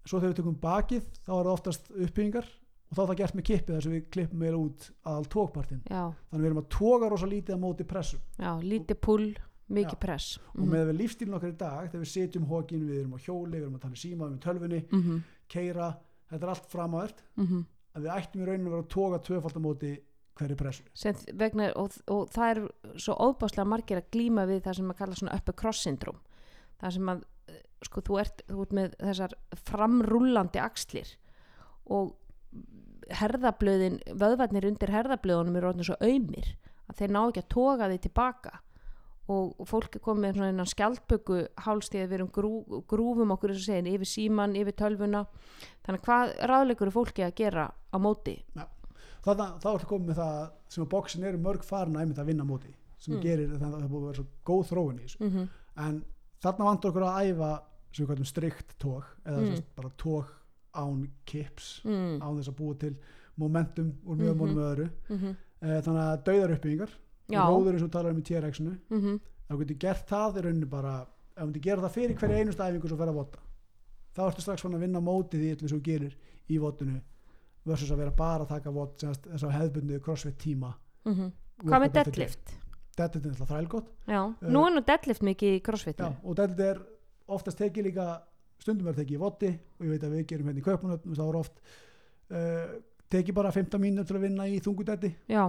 svo þegar við tökum bakið þá er það oftast uppbyggingar og þá er það gert með kippið þar sem við klippum meira út aðal tókpartin, já, þannig við erum að toga rosa lítið á móti pressum já, lítið pull mikið Já. press. Og með við lífstílinn okkar í dag þegar við setjum hókin, við erum á hjóli við erum að tala síma, við erum í tölvunni mm -hmm. keira, þetta er allt framært Mm að við ættum í rauninu að vera að toga tvöfald á móti hverju pressu. Vegna, og, og það er svo óbáslega margir að glíma við það sem að kalla svona upper cross syndrom það sem að eh, sko þú ert, þú ert með þessar framrúllandi axlir og herðablöðin, vöðvarnir undir herðablöðunum eru orðin svo auðmir að þeir ná ekki að toga því tilbaka og, og fólk er komið svona innan skjaldböku hálstíð við erum grú, grúfum okkur þess að segja yfir síman, yfir tölvuna þannig að hvað ráðleikur er fólki að gera á móti? Þannig að þá ertu komið með það sem að bóksin eru mörg farin að einmitt að vinna móti sem Mm. gerir þannig að það búið að vera svo góð þróun í þessu Mm -hmm. en þarna vandur okkur að æfa sem við kallum strikt tók eða mm. bara tók án kips mm. án þess að búa til momentum úr mjög mónum Mhm. með öðru Mm -hmm. e, þannig að dauðar uppbyggingar róður eins og talar um í TRX-inu Mm -hmm. ef þú getur gert það er rauninni bara ef þú getur gera það fyrir hverja einustu æfingu sem fer að vota þá ertu strax fann að vinna mótið í öllu sem þú gerir í votinu versus að vera bara að taka vot þess að hefðbundu crossfit tíma Mhm. Hvað með deadlift? deadlift er alltaf þrælgott Já, Eh, nú er nú deadlift mikið í Já, crossfitinu og deadlift er oftast tekið líka stundum er tekið í voti og ég veit að við gerum hérna í kaupunöfnum þá er oft uh, tekið bara 15 mínútur til að vinna í þungudetti Já,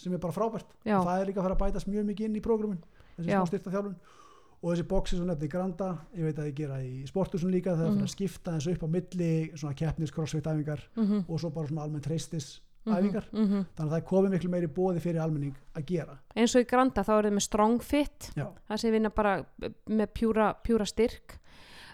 sem er bara frábært. Já, og það er líka að fara að bætast mjög mikið inn í prógrumin þessi smá styrta þjálfun og þessi boxi sem nefnir Granda ég veit að ég gera í sportusun líka það Mhm. fyrir að skipta þessu upp á milli svona keppnis crossfit æfingar mhm, og svo bara svona almennt reistis mhm, æfingar. mhm. þannig að það er komið miklu meiri bóði fyrir almenning að gera. Eins og í Granda þá er þið með strong fit það sem vinna bara með pjúra, pjúra styrk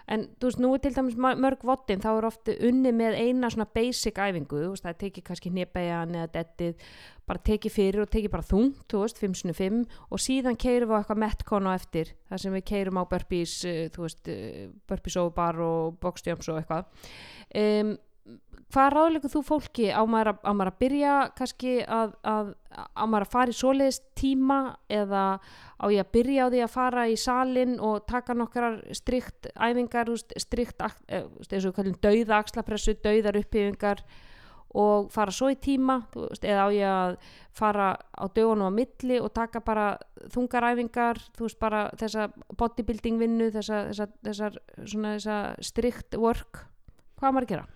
en þú veist, nú er til dæmis mörg vottin þá er oft unni með eina svona basic æfingu, þú veist, það tekið kannski hnebæjan eða dettið, bara tekið fyrir og tekið bara þungt, þú veist, 5 og síðan keirum við á eitthvað metcon á eftir þar sem við keirum á burpees eh, þú veist, eh, burpees over og box jumps og eitthvað. Um, hvað ráðleikur þú fólki á maður að, á maður að byrja kannski að, að á maður að fara í svoleiðist tíma eða á ég að byrja á því að fara í salin og taka nokkrar strikt æfingar, strikt eh, eins og kallum dauða axlapressu, dauðar upphýfingar og fara svo í tíma eða á ég að fara á dögunum á milli og taka bara þungar æfingar, þú veist bara þessa bodybuilding vinnu, þessa, þessa, þessar, svona þessa strikt work, hvað maður að gera?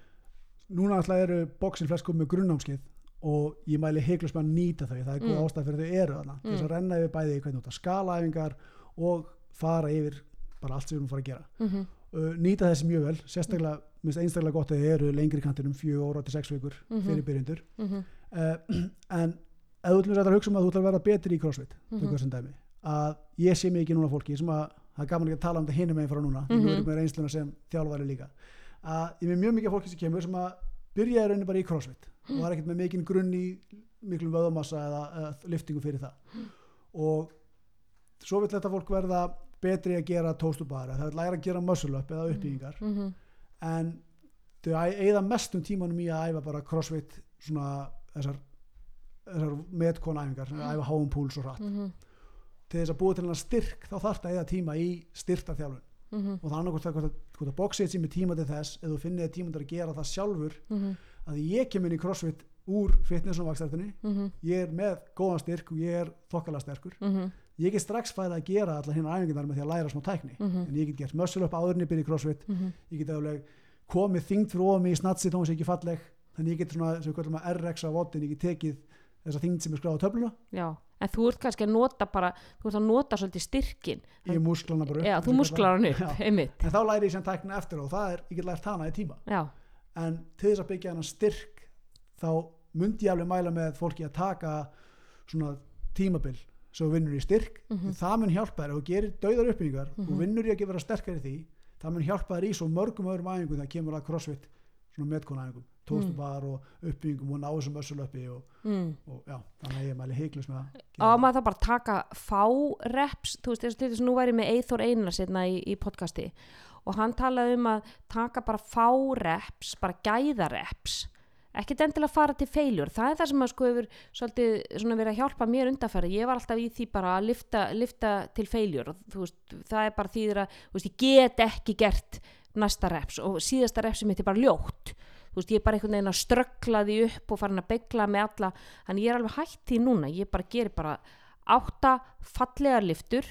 Núna alltaf eru bóksin flest komið með grunnámskið og ég mæli heiklust með að nýta þau það er góð Mm. ástæð fyrir þau eru þarna þess Mm. að renna yfir bæði hvernig út að skala æfingar og fara yfir bara allt sem við erum að fara að gera Mm -hmm. uh, nýta þessi mjög vel, sérstaklega minnst einstaklega gott að þið eru lengri kantinum 4 óra til 6 vikur Mhm. fyrir byrjundur Mm uh, en ef þú ætlum að hugsa um að þú ætlum að vera betri í crossfit Mhm. að ég sé mikið núna fólki sem að það er gaman ekki að tala um þetta hinum meginn frá núna mm Mhm. -hmm. með reynsluna sem þjálfari líka að ég með mjög mikið fólki sem kemur sem að byrja í rauninni bara í crossfit og það er ekkert með mikinn grunn í miklum vöðumassa eða, eða liftingu fyrir það og svo vill þetta fólk verða betri að gera tóstubara það vil læra að gera muscle up eða uppbyggingar Mhm. en þau eigða mestum tímanum í að æfa bara crossfit svona þessar, þessar metkona æfingar sem æfa háum púls og hratt Mhm. til þess að búa til hennar styrk þá þarf það að eigða tíma í styrta þjálfun Mhm. og það er annarkvæmt hvort að, að boxið sér með tíma til þess eða þú finnir þér tíma til að gera það sjálfur Mhm. að því ég kem inn í crossfit úr fitness og vakstartinni Mhm. ég er með góðan styrk og ég er þokkala sterkur Mhm. ég get strax fæða að gera allar hérna æfingarnar með því að læra smá tækni Mhm. en ég get gert muscle up áður en ég byrja í crossfit Mhm. ég get alveg komið fyrir ofan mig í snatsi þó hún sé ekki falleg þannig ég get svona sem við kallum að RX á vodin ég get tekið þessa þyngd sem er skráð á töfluna Já, en þú ert kannski að nota bara, þú ert að nota svolítið styrkin. ég musklana bara upp Já, þú musklar hann upp, einmitt. en þá læri ég sem tækna eftir og það er, ég get lært hana í tíma Já, en til þess að byggja hennar styrk þá myndi ég alveg mæla með fólki að taka svona tímabil þú vinnur í styrk Mhm. það mun hjálpa þér ef þú gerir dauðar uppbyggingar Mhm. og vinnur í að vera sterkari í því það mun hjálpa þér í svo mörgum öðrum æfingum þegar kemur að crossfit svona metkona æfingum tóstubar og uppbyggingum og ná þessum össulöppi og, mm. og já, þannig að ég mæli heiklust með að á maður það bara taka fá reps, þú veist, þess að nú væri með Eithor Einar sérna í, í podcasti og hann talaði um að taka bara fá reps, bara gæða reps ekkert endilega fara til feiljur það er það sem að sko hefur svolítið verið að hjálpa mér undanfæri ég var alltaf í því bara að lifta, lifta til feiljur og veist, það er bara þýðir að veist, ég get ekki gert næsta reps og síðasta repsi mitt er bara ljótt. Þú veist, ég er bara einhvern veginn að ströggla því upp og farin að begla með alla þannig ég er alveg hætt því núna. Ég bara gerir bara átta fallegar liftur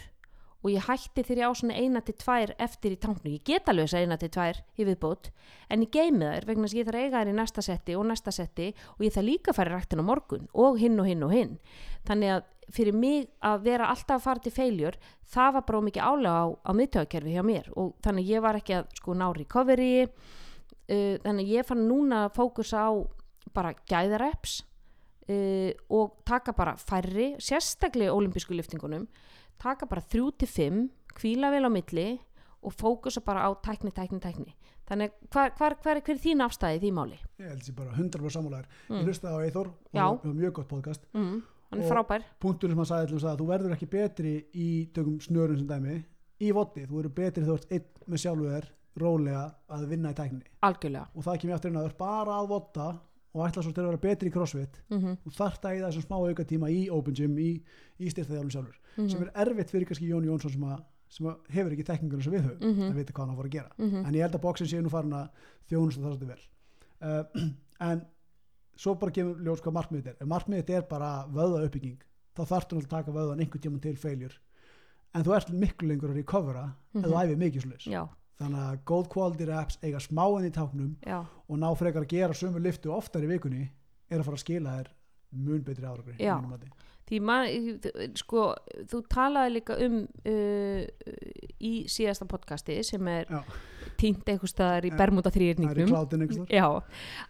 og ég hætti þegar ég á svona eina til tvær eftir í tanknu, ég get alveg þess eina til tvær í viðbót, en ég geimi þær vegna þess að ég þarf að eiga þær í næsta setti og næsta setti og ég þarf líka að fara í ræktin á morgun og hinn og hinn og hinn. Þannig að fyrir mig að vera alltaf að fara til feiljur, það var bara mikið álega á, á miðtöðakerfi hjá mér. Og þannig að ég var ekki að sko ná recovery uh, þannig að ég fann núna að fókusa á bara gæðareps uh, og taka bara færri sérstaklega olimpísku liftingunum taka bara þrjú til fimm kvíla vel á milli og fókusa bara á tækni, tækni, tækni. Þannig hvar, hvar, hvar, hver er þín afstæði í því máli? ég held sér bara 100% sammálaður Mm. ég hlustaði á Eithor og það var mjög gott podcast. Mm, hann Og- frábær. punkturinn sem hann sagði til þess að þú verður ekki betri í tökum snörum sem dæmi. Í voddi, þú verður betri þú ert einn með sjálfu þér rólega að vinna í tækninni algjörlega. Og það kemur aftur inn að þú ert bara að vodda og ætla svo til að vera betri í crossfit. Mm þú þarft að eða þessum smá auka tíma í open gym, í, í styrtaðjálfum sjálfur Mhm. sem er erfitt fyrir kannski Jón Jónsson sem, að, sem að hefur ekki tekningunum sem við höfum Mhm. að vita hvað hann var að gera Mhm. en ég held að bóksin sé nú farin að þjónustu það svolítið vel uh, en svo bara kemur ljós hvað markmiðið er ef markmiðið er bara vöða uppbygging þá þarftu náttúrulega að taka vöðan einhvern tíma til feiljur en þú ert miklu lengur að recovera ef þú Mhm. æfir mikið sluðis þannig að góð quality reps eiga smáinn í táknum já, og ná frekar að gera sömu liftu oftar í vikunni er að fara að skila þér mun betri Já. Því man, sko, þú talaði líka um uh, í síðasta podcasti sem er týnt einhver staðar í Bermuda það er já,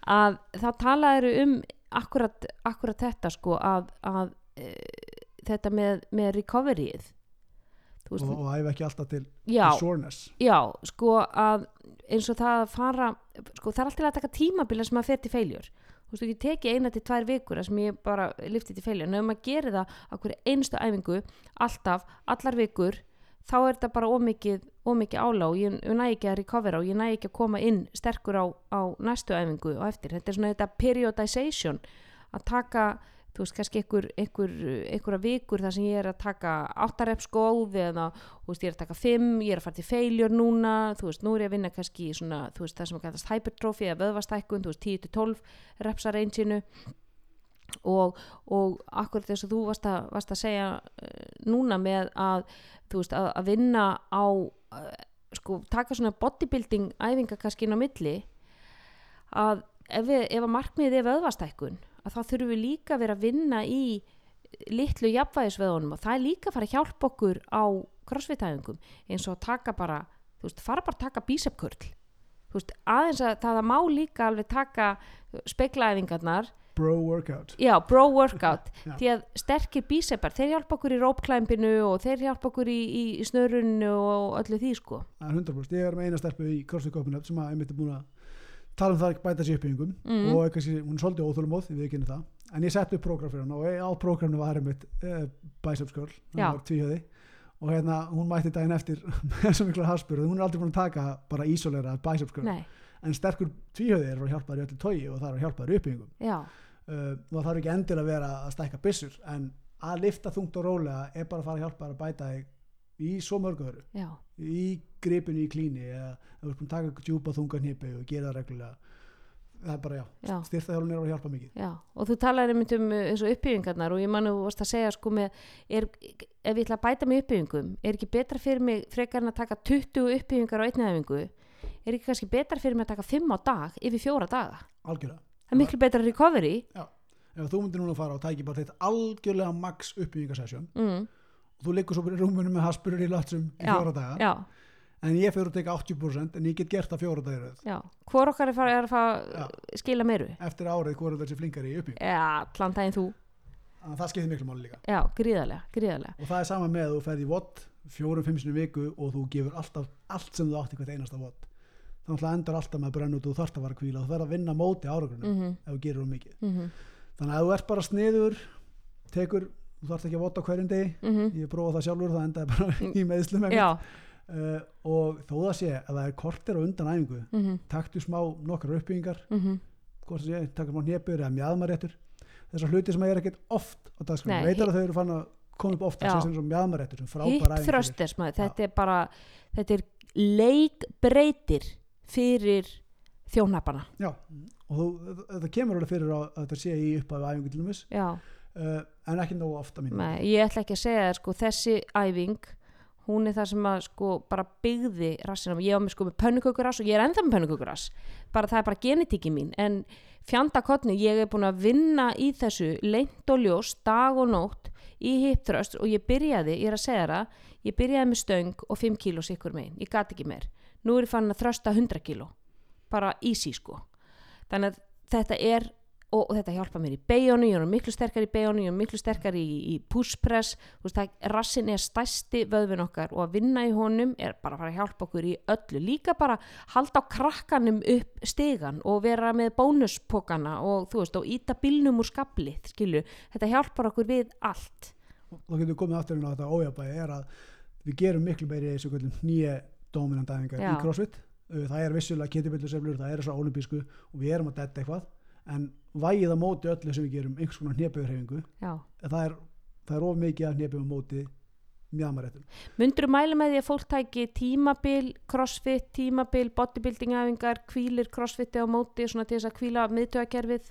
að þá talaði um akkurat, akkurat þetta sko að, að e, þetta með, með recoveryið. Veist, og, og æfa ekki alltaf til, já, soreness. Já, sko að eins og það að fara sko það er alltaf að taka tímabila sem að fer til feiljur þú veist, ekki teki eina til tvær vikur sem ég bara lifti til feiljur en ef maður gerir það á hverju einstu æfingu alltaf, allar vikur þá er þetta bara ómikið, ómikið ála og ég, ég næ ekki að recovera og ég næ ekki að koma inn sterkur á, á næstu æfingu og eftir, þetta er svona þetta periodization að taka þú veist, kannski einhver, einhver, einhverja vikur þar sem ég er að taka áttarreps góð eða, þú veist, ég er að taka fimm ég er að fara til feiljur núna þú veist, nú er ég að vinna kannski svona, þú veist, það sem að kallast hypertrophy eða vöðvastækkun, þú veist, 10-12 repsa reynsinu og, og akkurat þess að þú varst að, varst að segja uh, núna með að þú veist, að, að vinna á uh, sko, taka svona bodybuilding æfinga kannski inn á milli að ef, við, ef að markmiðið er vöðvastækkun að þá þurfum við líka að vera að vinna í litlu jafnvægisveðunum og það er líka að fara að hjálpa okkur á crossfit-æfingum eins og að taka bara þú veist, fara bara að taka bísepkurl þú veist, aðeins að það má líka alveg taka speglaæfingarnar. Bro workout. Já, bro workout. Því að sterkir bísepar, þeir hjálpa okkur í rópklæmpinu og þeir hjálpa okkur í, í, snörunnu og öllu því sko. Það er 100% ég er með eina stelpu í CrossFit Copenhagen sem að einmitt er búin að tala um það að bæta sér uppbyggingum Mm. og kannski, hún er svolítið óþólumóð, við ekki það en ég sett upp prógram fyrir hann og á prógraminu var einmitt uh, var tvíhjöði og hérna hún mætti daginn eftir með svo mikla harspur hún er aldrei búin að taka bara ísolera Nei, en sterkur tvíhjöði er að hjálpa þér í öllu tói og það er að hjálpa þér uppbyggingum uh, og það þarf ekki endilega að vera að stækka byssur en að lifta þungt og rólega er bara að fara að hjálpa þér að bæta þig í svo mörgu öðru. Já, í gripinu í klíni eða ef þú ert búin að taka djúpa þunga hnipi og gera það reglulega það er bara já, já. styrtaþjálfun er að hjálpa mikið. Já, og þú talaði einmitt um uh, eins og uppbyggingarnar og ég manu varst að segja sko með, er, ef ég ætla að bæta með uppbyggingum, er ekki betra fyrir mig frekar en að taka 20 uppbyggingar á einni æfingu, er ekki kannski betra fyrir mig að taka 5 á dag yfir fjóra daga? algjörlega, Það er miklu betra recovery. ef þú myndir núna að fara og tæki bara þitt algjörlega max uppbyggingasessjón Mm, og þú liggur svo í rúmunum með haspurur í latsum í Já, fjóra daga. já, en ég fyrir að teka 80% en ég get gert það fjóra dagar í. Hvor okkar er, er að fara að skila meiru? eftir árið hvort er þessi flinkari í uppbygging. Já, plantæðin þú. að það skiptir miklu máli líka. Já, gríðarlega, gríðarlega. og það er sama með að þú ferð í vott fjórum, fimm sinni í viku og þú gefur alltaf allt sem þú átti hvert einasta vott þannig að endar alltaf með út og þú þarft að vara kvíla og þú verð að vinna móti áragrunum Mm ef þú gerir um mikið. -hmm, þannig að ef þú ert bara sniður tekur, þú þarft ekki að votta á hverjum degi. Mm ég prófa það sjálfur, það endaði bara í meðslum uh, og þó það sé að það er kortir á undan æfingu mm -hmm, taktu smá nokkrar uppbyggingar mm -hmm. hvort það sé, taka smá hnépur eða mjadmaréttur þessar hluti sem er ekkert oft á Nei, dagskránum, veit hi- að þau eru fann að koma upp ofta, sem sem mjadmaréttur thrusters maður, þetta er bara þetta er leikbreytir fyrir þjónapana Já, og þú, þetta kemur alveg fyrir að, að þetta sé í upphæðu æfingu til dæmis. Já, uh, en ekki nógu ofta mín Nei, ég ætla ekki að segja það sko, þessi æfing hún er það sem að sko bara byggði rassinum, ég á mig sko með pönnukökurass og ég er ennþá með pönnukökurass. Bara það er bara genetíki mín. En fjandakotni, ég er búin að vinna í þessu leint og ljós, dag og nótt í hiptröst og ég byrjaði, ég er að segja það ég byrjaði með stöng og 5 kíló sikkur megin, ég gat ekki meir. Nú er ég fann að þrösta 100 kíló. Bara easy sko. Þannig að þetta er og, og þetta hjálpa mér í beigjónu, ég er miklu sterkar í beigjónu, ég er miklu sterkar í, í pushpress, þú veist það, rassin er stæsti vöðvin okkar og að vinna í honum er bara að fara að hjálpa okkur í öllu, líka bara halda á krakkanum upp stegan og vera með bónuspokana og þú veist og íta bílnum úr skabli, skilju, þetta hjálpar okkur við allt. þá getum við komið aftur inn á þetta ójabæði er að við gerum miklu meiri í þessu nýja dominandæfingar Já. í crossfit það er vissulega ketjubilluseflur, það er þessar olimpísku og við erum að detta eitthvað en vægið á móti öllu sem við gerum einhvers konar hnepauðurhefingu Já. það er, það er of mikið af hnepauðum móti mjamaréttum Mundur þú mæla með því að fólk tæki tímabil, crossfit, tímabil, bodybuilding æfingar, kvílir crossfiti á móti svona til þess að kvíla miðtöðakerfið?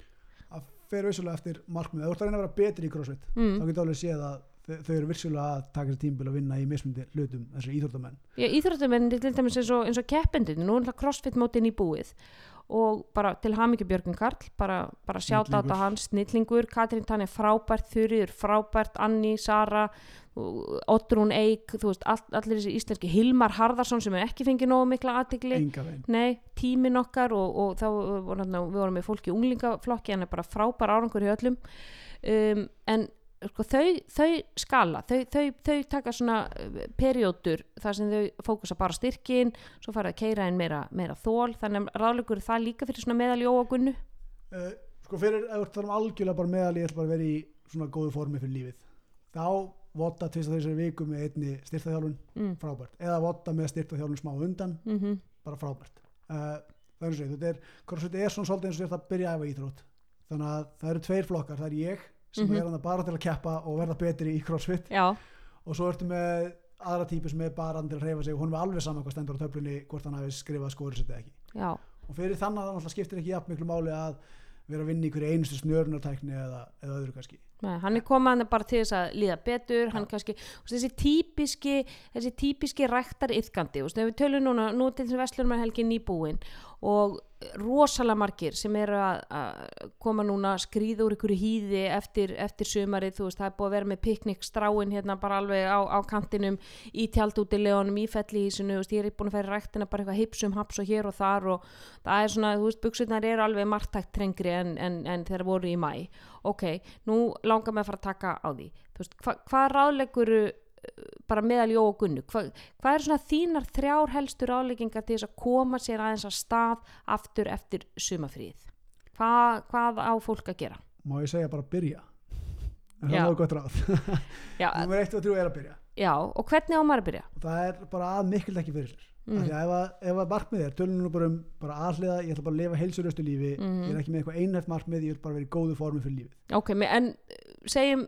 það fer vissulega eftir markmið ef þú ert að að vera betri í crossfit Mm. þá getur alveg séð að þau, eru vissulega að taka þessi tímabil að vinna í mismundi hlutum þessari íþróttamenn Já, íþróttumenn til dæmis eins og, eins og keppendin, nú er það crossfit mótin í búið og bara til hamingju Björgun Karl, bara, bara sjátt á Snillingur. hans, snillingur, Katrín Tanni frábært, Þurriður frábært, Anni, Sara, Otrún Eik, þú veist, all, allir þessi íslenski, Hilmar Harðarsson sem er ekki fengið nógu mikla veginn Nei, tímin okkar og, og þá við vorum með fólki í unglingaflokki en er bara frábær árangur í öllum um, en sko, þau, þau skala þau, þau, þau taka svona uh, periódur þar sem þau fókusa bara styrkin svo fara að keira inn meira, meira þól þannig að ráðleikur er það líka fyrir svona meðal jóagunnu uh, sko fyrir, þú ert þar um algjörlega bara meðal ég ætla bara að vera í svona góðu formi fyrir lífið. Þá votta tvist að þessari viku með einni styrtaþjálfun mm. frábært. Eða votta með styrtaþjálfun smá undan Mm bara frábært. Uh, það er er, er svona svolítið eins og þetta að byrja að æfa íþrótt. Þannig að það eru tveir flokkar, það er ég sem Mhm. er hann bara til að keppa og verða betri í crossfit. Já, og svo ertu með aðra típu sem er bara hann til að reyfa sig og hún er alveg saman hvað stendur á töflunni hvort hann hafi skrifað skórið sitt eða ekki. Já, og fyrir þannig að náttúrulega skiptir ekki jafn miklu máli að vera að vinna í hverju einustu snörunartækni eða, eða öðru kannski. Nei, hann er komað bara til þess að líða betur hann kannski, þessi típiski þessi típiski ræktar yfkandi og við tölum núna, nú til þess að Vestlunum er helgi nýbúin og rosalega margir sem eru að, að koma núna skrýða úr ykkur hýði eftir, eftir sumarið, þú veist, það er búið að vera með piknikstráin hérna bara alveg á, á kantinum í tjaldútilegunum, í fellihísinu, þú veist, ég er búin að færa ræktina bara eitthvað hipsum, haps og hér og þar og það er svona, þú veist, buksurnar eru alveg margtækt trengri en, en, en þeir voru í mæ ok, nú langar mig að fara að taka á því. Þú veist, hva, hvað ráðleikur bara meðal jó og gunnu. Hva, hvað er svona þínar þrjár helstu ráðleikingar til þess að koma sér aðeins að stað aftur eftir sumafríð Hva, hvað á fólk að gera? Má ég segja bara byrja? En það er náðu gott ráð. Já, nummer 1 og 3 er að byrja. Já, og hvernig á maður að byrja? Það er bara að mikil ekki fyrir Mm. mm. að ef að, ef að markmið er tölum nú bara um bara aðliða, ég ætla bara að lifa heilsuröstu lífi Mhm. ég er ekki með eitthvað einhæft markmið ég vil bara vera í góðu formi fyrir lífið. Ok, en segjum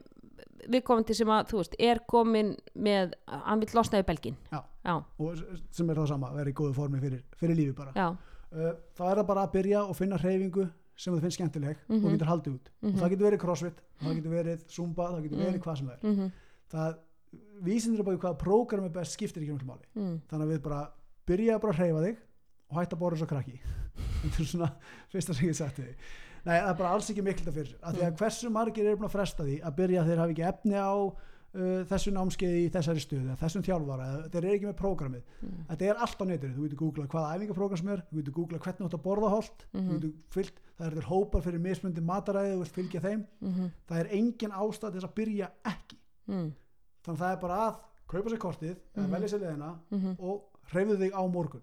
viðkomandi sem að, þú veist, er komin með, hann vil losna í belgin Já. já, og sem er það sama, vera í góðu formi fyrir, fyrir lífið bara. Já, uh, þá er það bara að byrja og finna hreyfingu sem þú finnst skemmtileg Mhm. og getur haldið út. Mhm. og það getur verið crossfit, það getur verið zumba, það getur Mhm. verið hvað sem það er. Mhm, það vísindur bara hvaða prógram er best skiptir ekki mjög máli. Mm, þannig að við bara byrja bara að hreyfa þig og hætta að bóra svo krakki. Þetta er svona fyrsta sem ég sagt þig Nei, það er bara alls ekki miklu þetta fyrir af því að hversu margir eru búin að fresta því að byrja þeir hafi ekki efni á uh, þessu námskeiði í þessari stöðu eða þessum þjálfara, eða þeir eru ekki með prógramið. Mm, þetta er allt á netinu, þú getur googlað hvaða æfingaprógram sem er, þú getur googlað hvernig þú átt að borða holt þú mhm, getur fyllt, það er þeir hópar fyrir mismundi mataræði, þú vilt fylgja þeim. Mhm, það er engin ástæð til að byrja ekki. Mm, þannig að það er bara að kaupa sér kortið, Mhm. velja sér leðina mhm, og hreyfðu þig á morgun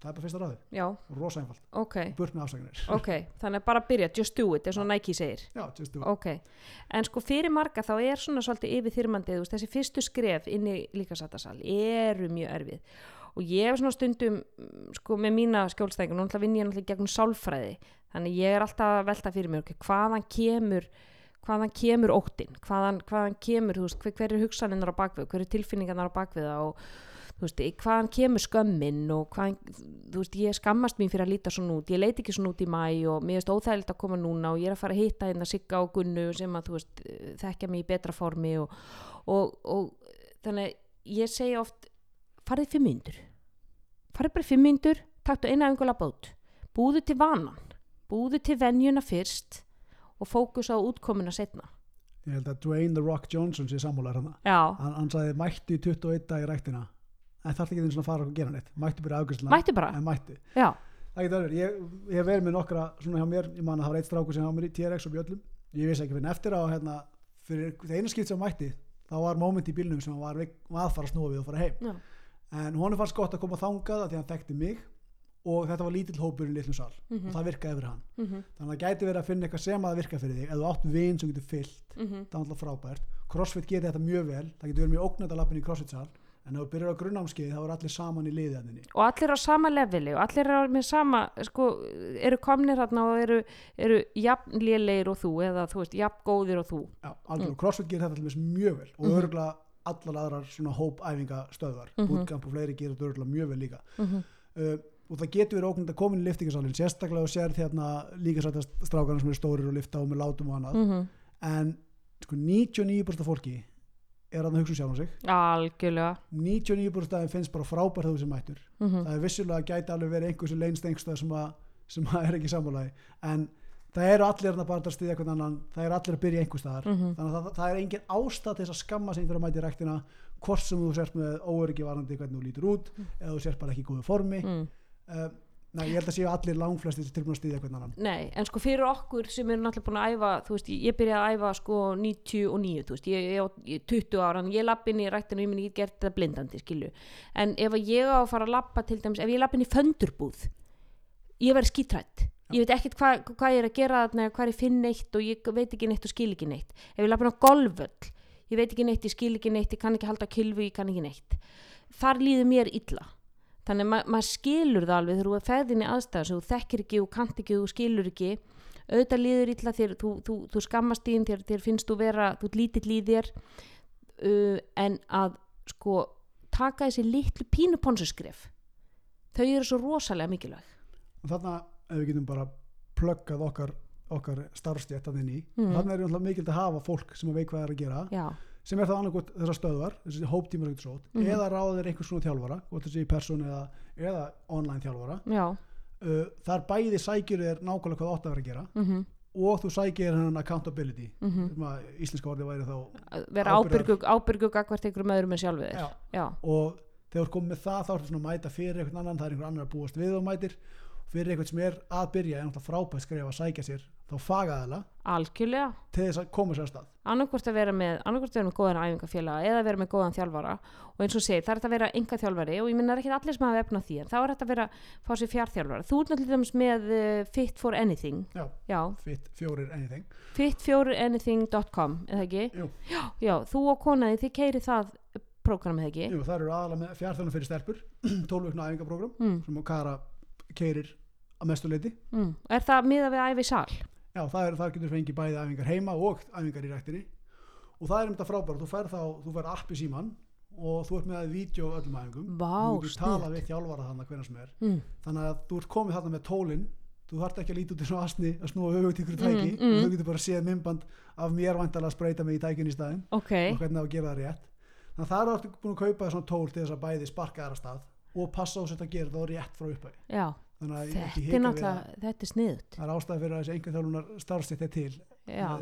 það er bara fyrsta já, rosa einfalt. Ok. Burt með afsagnir ok, þannig bara byrja, just do it, er svona Nike segir. Já, just do it. ok, en sko fyrir marga þá er svona svolítið yfir þyrmandið, þú veist, þessi fyrstu skref inn í líkasættasal eru mjög erfið. Og ég hef svona stundum mm, sko með mína nú ætla vinn ég náttúrulega í gegnum sálfræði, þannig ég er alltaf velta fyrir mér, hvaðan kemur hvaðan kemur óttin hvaðan, hvaðan kemur, þú veist, hver, hver er hugsaninnar á bakvið, hver er tilfinningarnar á bakvið og þú veist, hvaðan kemur skömmin og hvaðan, þú veist, ég skammast mín fyrir að líta svona út, ég leit ekki svona út í mæ og mér finnst óþægilegt að koma núna og ég er að fara að hitta hérna Sigga og Gunnu sem að, þú veist, þekkja mig í betra formi og, og, og þannig ég segi oft farið fimm myndur farið bara fimm myndur, taktu eina engulega bót búðu til vanan. Búðu til venjuna fyrst og fókus á útkomuna setna ég held að Dwayne The Rock Johnson sé sammúlar hann hann, sagði mættu í 21 dag í ræktina en þarf ekki eins og að fara og gera neitt. Mættu byrja afgjörsla mætti bara? En mættu. Já, það getur verið, ég, ég hef verið með nokkra svona hjá mér, ég man að það var eitt strákur sem hafa mér í TRX og bjöllum, ég vissi ekki fyrir eftir á hérna, fyrir það eina skipt sem mætti þá var moment í bílnum sem var, veik- var að fara að snúa við og fara heim. Já. en honum fannst gott að koma þangað að því hann þekkti mig og þetta var lítill hópur í litlum sal Mhm. og það virkaði fyrir hann. Mhm, þannig að það gæti verið að finna eitthvað sem að það virka fyrir þig. Þú átt vin sem getur fyllt mhm. það er alltaf frábært. Crossfit getur þetta mjög vel. Það getur verið mjög ógnætt að lappin í crossfit sal en ef þú byrjar á grunnámskeið þá er allir saman í liðiðaninni og allir á sama leveli og allir eru með sama sko, eru komnir hérna og eru, eru jafn lélegir og þú eða þú veist, jafn góðir og þú. Já, algjörlega, crossfit gerir þetta allir mjög vel og Mhm. örgulega allar aðrar svona hópæfingastöðvar Mhm. bootcamp og fleiri gerir þetta örgulega mjög vel líka. Mm uh, og það getur verið ógnætt að koma inn í liftingasalinn sérstaklega og sér hérna líka sættast strákarna sem eru stórir og lifta og með látum og annað. -hmm. en sko 99% af fólki er að hugsa um sjálf á sig. Algjörlega. 99% af þeim finnst bara frábært þú sem mættur. Mm það er vissulega gæti alveg verið einhver sem leynst einhverstað sem, að, sem að er ekki sammálaði en það eru allir hérna bara að stiðja einhvern annan það eru allir að byrja einhver staðar. Mhm. þannig að það, það er engin ástæð til þess að skamma sig fyrir að mæta í ræktina hvort sem þú sért með óöryggi varandi hvernig þú lítur út eða þú sért bara ekki í góðu formi. Mm. Nei, ég held að séu allir langflestir tilbúin að stiðja einhvern annan Nei, en sko fyrir okkur sem eru náttúrulega búin að æfa, þú veist, ég byrjaði að æfa sko 99, þú veist, ég, ég 20 ára, en ég lapp inn í rættinu, ég minn ég gert þetta blindandi, skilju. En ef ég á að fara að lappa til dæmis, ef ég lapp inn í föndurbúð, ég verði skítrætt. Ég veit ekkert hvað hva ég er að gera þarna, hvað ég finn neitt og ég veit ekki neitt og skil ekki neitt. Ef ég lapp inn á golfvöll, ég veit ekki neitt, ég skil ekki neitt, ég kann ekki halda kilfu, ég kann ekki neitt. Þar líður mér illa þannig að ma maður skilur það alveg þegar þú er aðstæður sem þú þekkir ekki og kant ekki þú skilur ekki. Auðvitað líður illa þér þú, þú, þú skammast þín þér, þér finnst þú vera þú lítill í þér. Uh, en að sko taka þessi litlu pínuponsuskref þau eru svo rosalega mikilvæg. Og þarna ef við getum bara pluggað okkar, okkar starfstjætt að inn í Mhm. þarna er náttúrulega mikilvægt að hafa fólk sem að veit hvað er að gera. Já, sem er þá annarkot þessar stöðvar þessi hóptímar ekkert sót Mhm. eða ráðir einhvers svona þjálfara hvort þessi persón eða, eða online þjálfara. Já. Uh, þar bæði sækir þér nákvæmlega hvað þú átt að vera að gera mm og þú sækir hennan accountability sem að íslenska orðið væri þá vera Ábyrgðar. ábyrgu, ábyrgu gagvart einhverjum öðrum en sjálfu þér. Og þegar þú komið það þá ertu svona að mæta fyrir einhvern annan, það er einhver annar að búast við og mætir fyrir einhvern sem er að byrja er náttúrulega frábært skref að sækja sér þá fagaðala algjörlega. til þess að koma sér að stað. Annarkvort að vera með annarkvort að vera með góðan æfingafélaga eða vera með góðan þjálfara. Og eins og segir það er þetta að vera enga þjálfari og ég minna ekki allir sem hafa efna því en þá er þetta að vera fá sér fjárþjálfara þú ert náttúrulega með uh, Fit for Anything. Já, já, fit fjórir anything. Fitforanything.com eða ekki? Jú. já, já, þú og konaði þið keiri það prógramið ekki? Jú, það eru aðalega með fjárþjóðan fyrir stelpur 12 vikna æfingaprógram mm, sem Kara keirir að mestu leiti mm. er það miða við æfi sal? Já, það er, þar getur fengið bæði æfingar heima og æfingar í ræktinni. Og það er um þetta frábært, þú fær þá þú fær app í síman og þú ert með að vídeo á öllum æfingum. Vá, þú tala við þjálfara þannig hvernig sem er. Mm, þannig að þú ert komið þarna með tólin þú þarft ekki að líta út í svona asni að snúa höfugt ykkur tæki. Mm, mm. þú getur bara séð mymband af mér væntalega að spreita mig í tækin í staðin ok, og hvernig á að gera það rétt. Þannig að það eru aftur búin að kaupa svona tól til þess að bæði sparka þar að stað og passa á sér að gera það rétt frá að þetta er náttúrulega, þetta er sniðut það er ástæði fyrir að þessi einhvern þjólunar starfstætt er til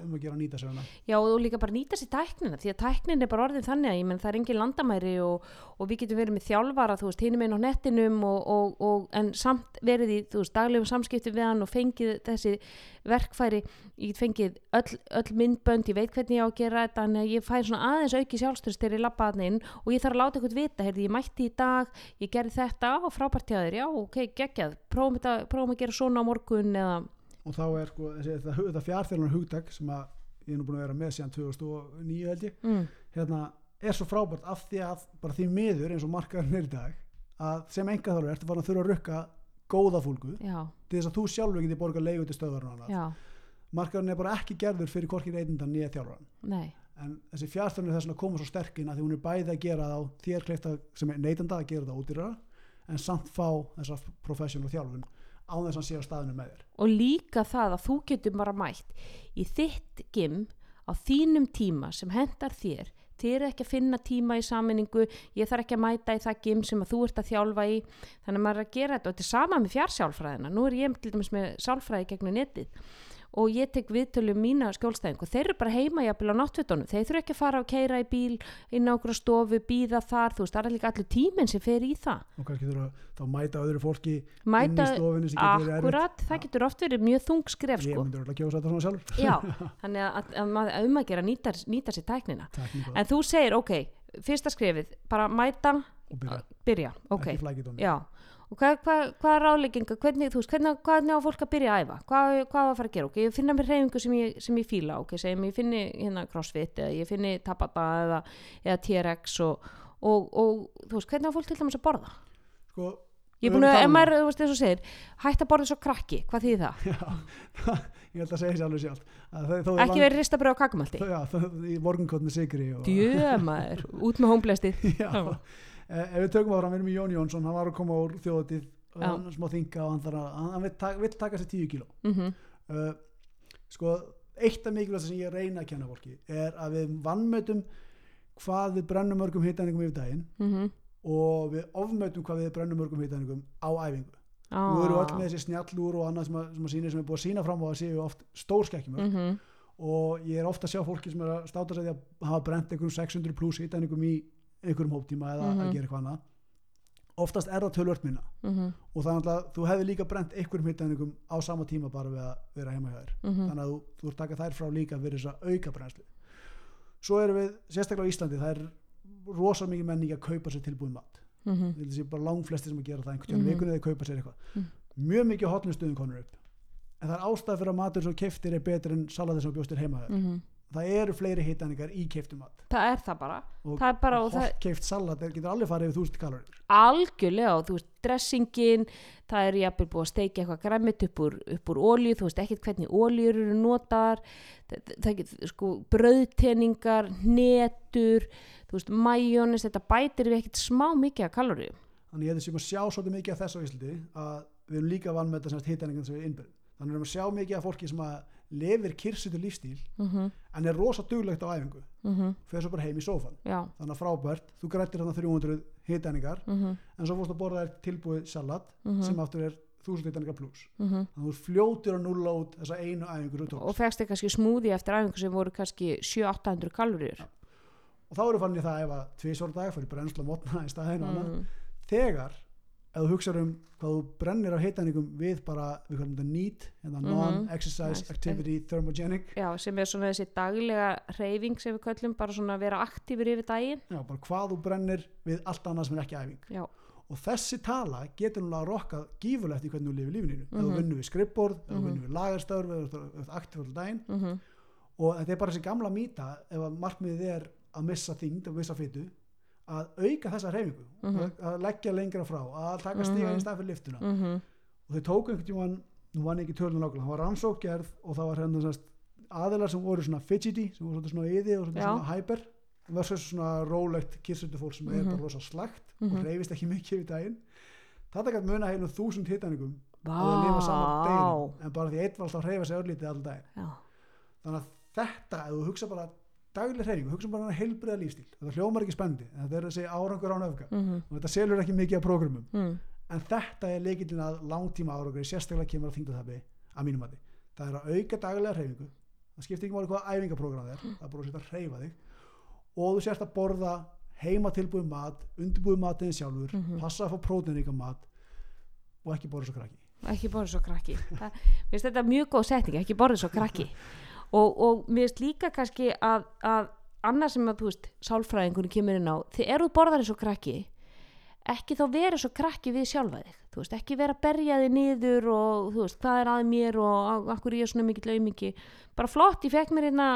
um að gera nýta sig hana. Já og líka bara nýta sér tæknina því að tæknin er bara orðin þannig að menn það er engin landamæri og, og við getum verið með þjálfara þú veist hinum einn á nettinum og, og, og, en samt verið í þú veist daglegum samskipti við hann og fengið þessi verkfæri ég fengið öll, öll myndbönd ég veit hvernig ég á að gera þetta en ég fæ svona aðeins auki ég lappa hann inn og ég þarf að láta eitthvað vita heyrði ég mætti í dag, ég gerði þetta og frábært hjá þér, já ok, geggjað prófum, þetta, prófum að gera svona á morgun eða, og þá er sko þessi, þetta, fjárþjólunar hugtak sem að ég er nú búin að vera með síðan 2009 held ég mm, hérna, er svo frábært af því að bara því miður eins og markaðurinn er í dag að sem enga þálu ertu farin að þurfa að rukka góða fólku já, til þess að þú sjálfur geti borga leigu til já, markaðurinn er bara ekki gerður fyrir hvorki reytindan nýja þjálfaran nei. En þessi fjárstofnir þess að koma svo sterk inn að því hún er bæði að gera það á þér kleifta sem er neytanda að gera það ódýrara en samt fá þessa professional þjálfun á þess að sé á staðinu með þér. Og líka það að þú getur bara mætt í þitt gym á þínum tíma sem hendar þér. Þið eru ekki að finna tíma í saminningu ég þarf ekki að mæta í það gym sem þú ert að þjálfa í. Þannig að maður er að gera þetta og þetta er sama með fjársjálfræðina nú er ég til dæmis með sálfræði gegnum netið og ég tek viðtölu um mína skjólstæðing og þeir eru bara heima jafnvel á náttvitunum þeir þurfa ekki að fara og keira í bíl inn á okkur stofu, býða þar, þú veist, það er líka allir tíminn sem fer í það. Og kannski þurfa þá að mæta öðru fólki inn mæta, í stofinu sem getur verið erfitt. akkurat, það getur oft verið mjög þung skref ég sko. myndur örugglega að kjósa þetta svona sjálfur. Já, þannig að, að, að um gera nýta, nýta sér tæknina. Tækni bara. En þú segir, ok, fyrsta skrefið bara mæta, og byrja, byrja ok, já og hvað, hvað, hvað ráðlegginga, hvernig, þú veist, hvernig, hvernig á fólk að byrja að æfa, hvað, hvað að fara að gera? Ok, ég finna mér hreyfingu sem ég, sem ég fíla ok, segjum ég finni hérna crossfit eða ég finni tabata eða, eða TRX og, og, og þú veist, hvernig á fólk til dæmis að borða? Sko, ég er búin að, ef maður, þú veist, eins og segir hætt að borða svo krakki, hvað þýðir það? já, ég held að segja sjálf að þau, þó er ekki verið ristabröð á kakumaldi já, í morgunkott með sigri og, djömaður, út með ef við tökum áfram, við erum í Jón Jónsson hann var að koma úr þjóðatíð og Já. hann smá þinga og hann, þarf að, hann, vill, taka, taka sér 10 kíló mm uh, sko, eitt af mikilvægt sem ég reyna að kenna fólki er að við vannmötum hvað við brennum mörgum hitaningum yfir daginn -hmm. og við ofmötum hvað við brennum mörgum hitaningum á æfingu ah. við erum öll með þessi snjallúr og annað sem að, sem að sína sem er búið að sína fram á að séu oft stórskekkjumörk mm og ég er ofta að sjá fólki sem er að státa sig því að hafa brent einhverjum 600 pluss hitaningum í einhverjum hóptíma eða Mhm. að gera eitthvað annað oftast er það tölvört minna -hmm. og þannig að þú hefði líka brent einhverjum hitaningum á sama tíma bara við að vera heima hjá þér Mhm. þannig að þú, þú ert taka þær frá líka fyrir þess að auka brennslu svo erum við, sérstaklega á Íslandi það er rosa mikið menning að kaupa sér tilbúin mat Mhm. ég held að sé bara langflesti sem að gera það einhvern tímann Mhm. mm eða kaupa sér eitthvað Mhm. mjög mikið hotnum stöðum konur upp en það er ástæð fyrir að matur sem keftir er betur en salatið sem bjóstir heima þér Mhm. Það eru fleiri hitaningar í keftum mat. Það er það bara. Og það er bara, og það, keft salat er- getur alveg farið yfir 1000 kalorir algjörlega og þú veist, dressingin það er jafnvel búið að steikja eitthvað græmit upp úr, úr olíu, þú veist ekkert hvernig olíur eru notaðar. Það, það get, sko, brauðteningar netur, þú veist majónis, þetta bætir við ekkert smá mikið af kaloríum. Þannig ég held að sjá svolítið mikið af þessu á Íslandi að við erum líka vann með þetta hitaningar sem við innbyrðum. Þannig erum að sjá mikið af fólki sem að lifir kyrsitur lífstíl mm -hmm, en er rosa duglegt á æfingu. Mm fyrir svo bara heim í sófan já. Þannig að frábært, þú grættir þarna 300 hitaningar mm en svo fórst að borða þér tilbúið salat Mhm. sem aftur er 1000 hitaningar pluss -hmm. þannig að þú ert fljótur að nulla út þessa einu æfingu og fegst þið kannski smúði eftir æfingu sem voru kannski 700-800 kaloríur og þá eru fann ég það ef að tvísvara dag fyrir brennsla mótna í staðinu mm. þegar ef þú hugsaður um hvað þú brennir á hitaningum við bara, við kallum þetta NEAT hérna Mhm. non-exercise Nice. activity thermogenic já, sem er svona þessi daglega reyfing sem við köllum, bara svona að vera aktífur yfir daginn já, bara hvað þú brennir við allt annað sem er ekki æfing já, og þessi tala getur núna að rokka gífurlegt í hvernig þú lifir lífinu ef þú Mhm. vinnur við skrippborð, ef þú Mhm. vinnur við lagarstör ef þú ert aktíf alltaf daginn mm og þetta er bara þessi gamla mýta ef að markmiðið er að missa þyngd að missa fytu að auka þessa hreyfingu Mhm. að, að leggja lengra frá að taka stiga Mhm. í stað fyrir liftuna -hmm. og þau tóku einhvern tímann nú var ekki tölun nákvæmlega, það var rannsókgerð og það var hérna aðilar sem voru svona fidgety, sem voru svona yði og Já. svona hyper versus svona rólegt kyrsutu fólk sem er Mhm. bara rosa slagt Mhm. og reyfist ekki mikið við daginn þetta gætt muna heilum þúsund hitaningum Vá, að lifa saman deginum en bara því eitt var alltaf að reyfa sig örlítið alltaf daginn já, þannig að þetta, ef þú hugsa bara dagleg hreyfingu, hugsa bara heilbriða lífstíl þetta hljómar ekki spendi, en þetta er þessi árangur án öfga. Mm og þetta selur ekki mikið af prógramum. -hmm. en þetta er leikillin að langtíma árangur sérstaklega kemur að þingdaþabi að mínum mati. Það er að auka daglega hreyfingu. Það skiptir ekki máli hvað æfingaprógram það er það er bara að setja að hreyfa þig. Og þú sérst að borða heima tilbúið mat undirbúið matinn sjálfur Mhm. passa að fá og ekki borðið svo krakki. Það, mér finnst þetta mjög góð setning, ekki borðið svo krakki og, og mér finnst líka kannski að, að annað sem að þú veist sálfræðingunni kemur inn á, þið eru borðar eins og krakki ekki þá vera svo krakki við sjálfa þig, þú veist, ekki vera að berja þig niður og þú veist, hvað er að mér og hverju ég er svona mikill aumingi bara flott, ég fekk mér hérna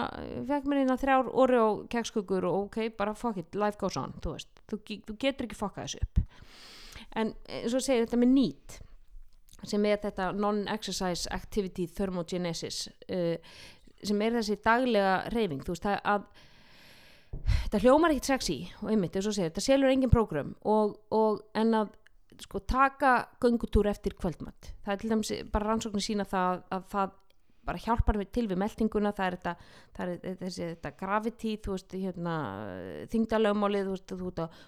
fekk mér hérna þrjár orði og kekskugur og ok, bara fuck it, life goes on þú veist, þú, þú getur ekki fokkað þessu upp. En og segir þetta með nýtt sem er þetta non-exercise activity thermogenesis uh, sem er þessi daglega reyfing þú veist það að þetta hljómar ekkert sexy og einmitt eins og segir, þetta selur engin prógram og, og en að sko taka göngutúr eftir kvöldmatt það er til dæmis bara rannsóknir sína það að það bara hjálpar við til við meldinguna það er þetta, það er þessi þetta gravity, þú veist, hérna þingdalögmálið, þú veist,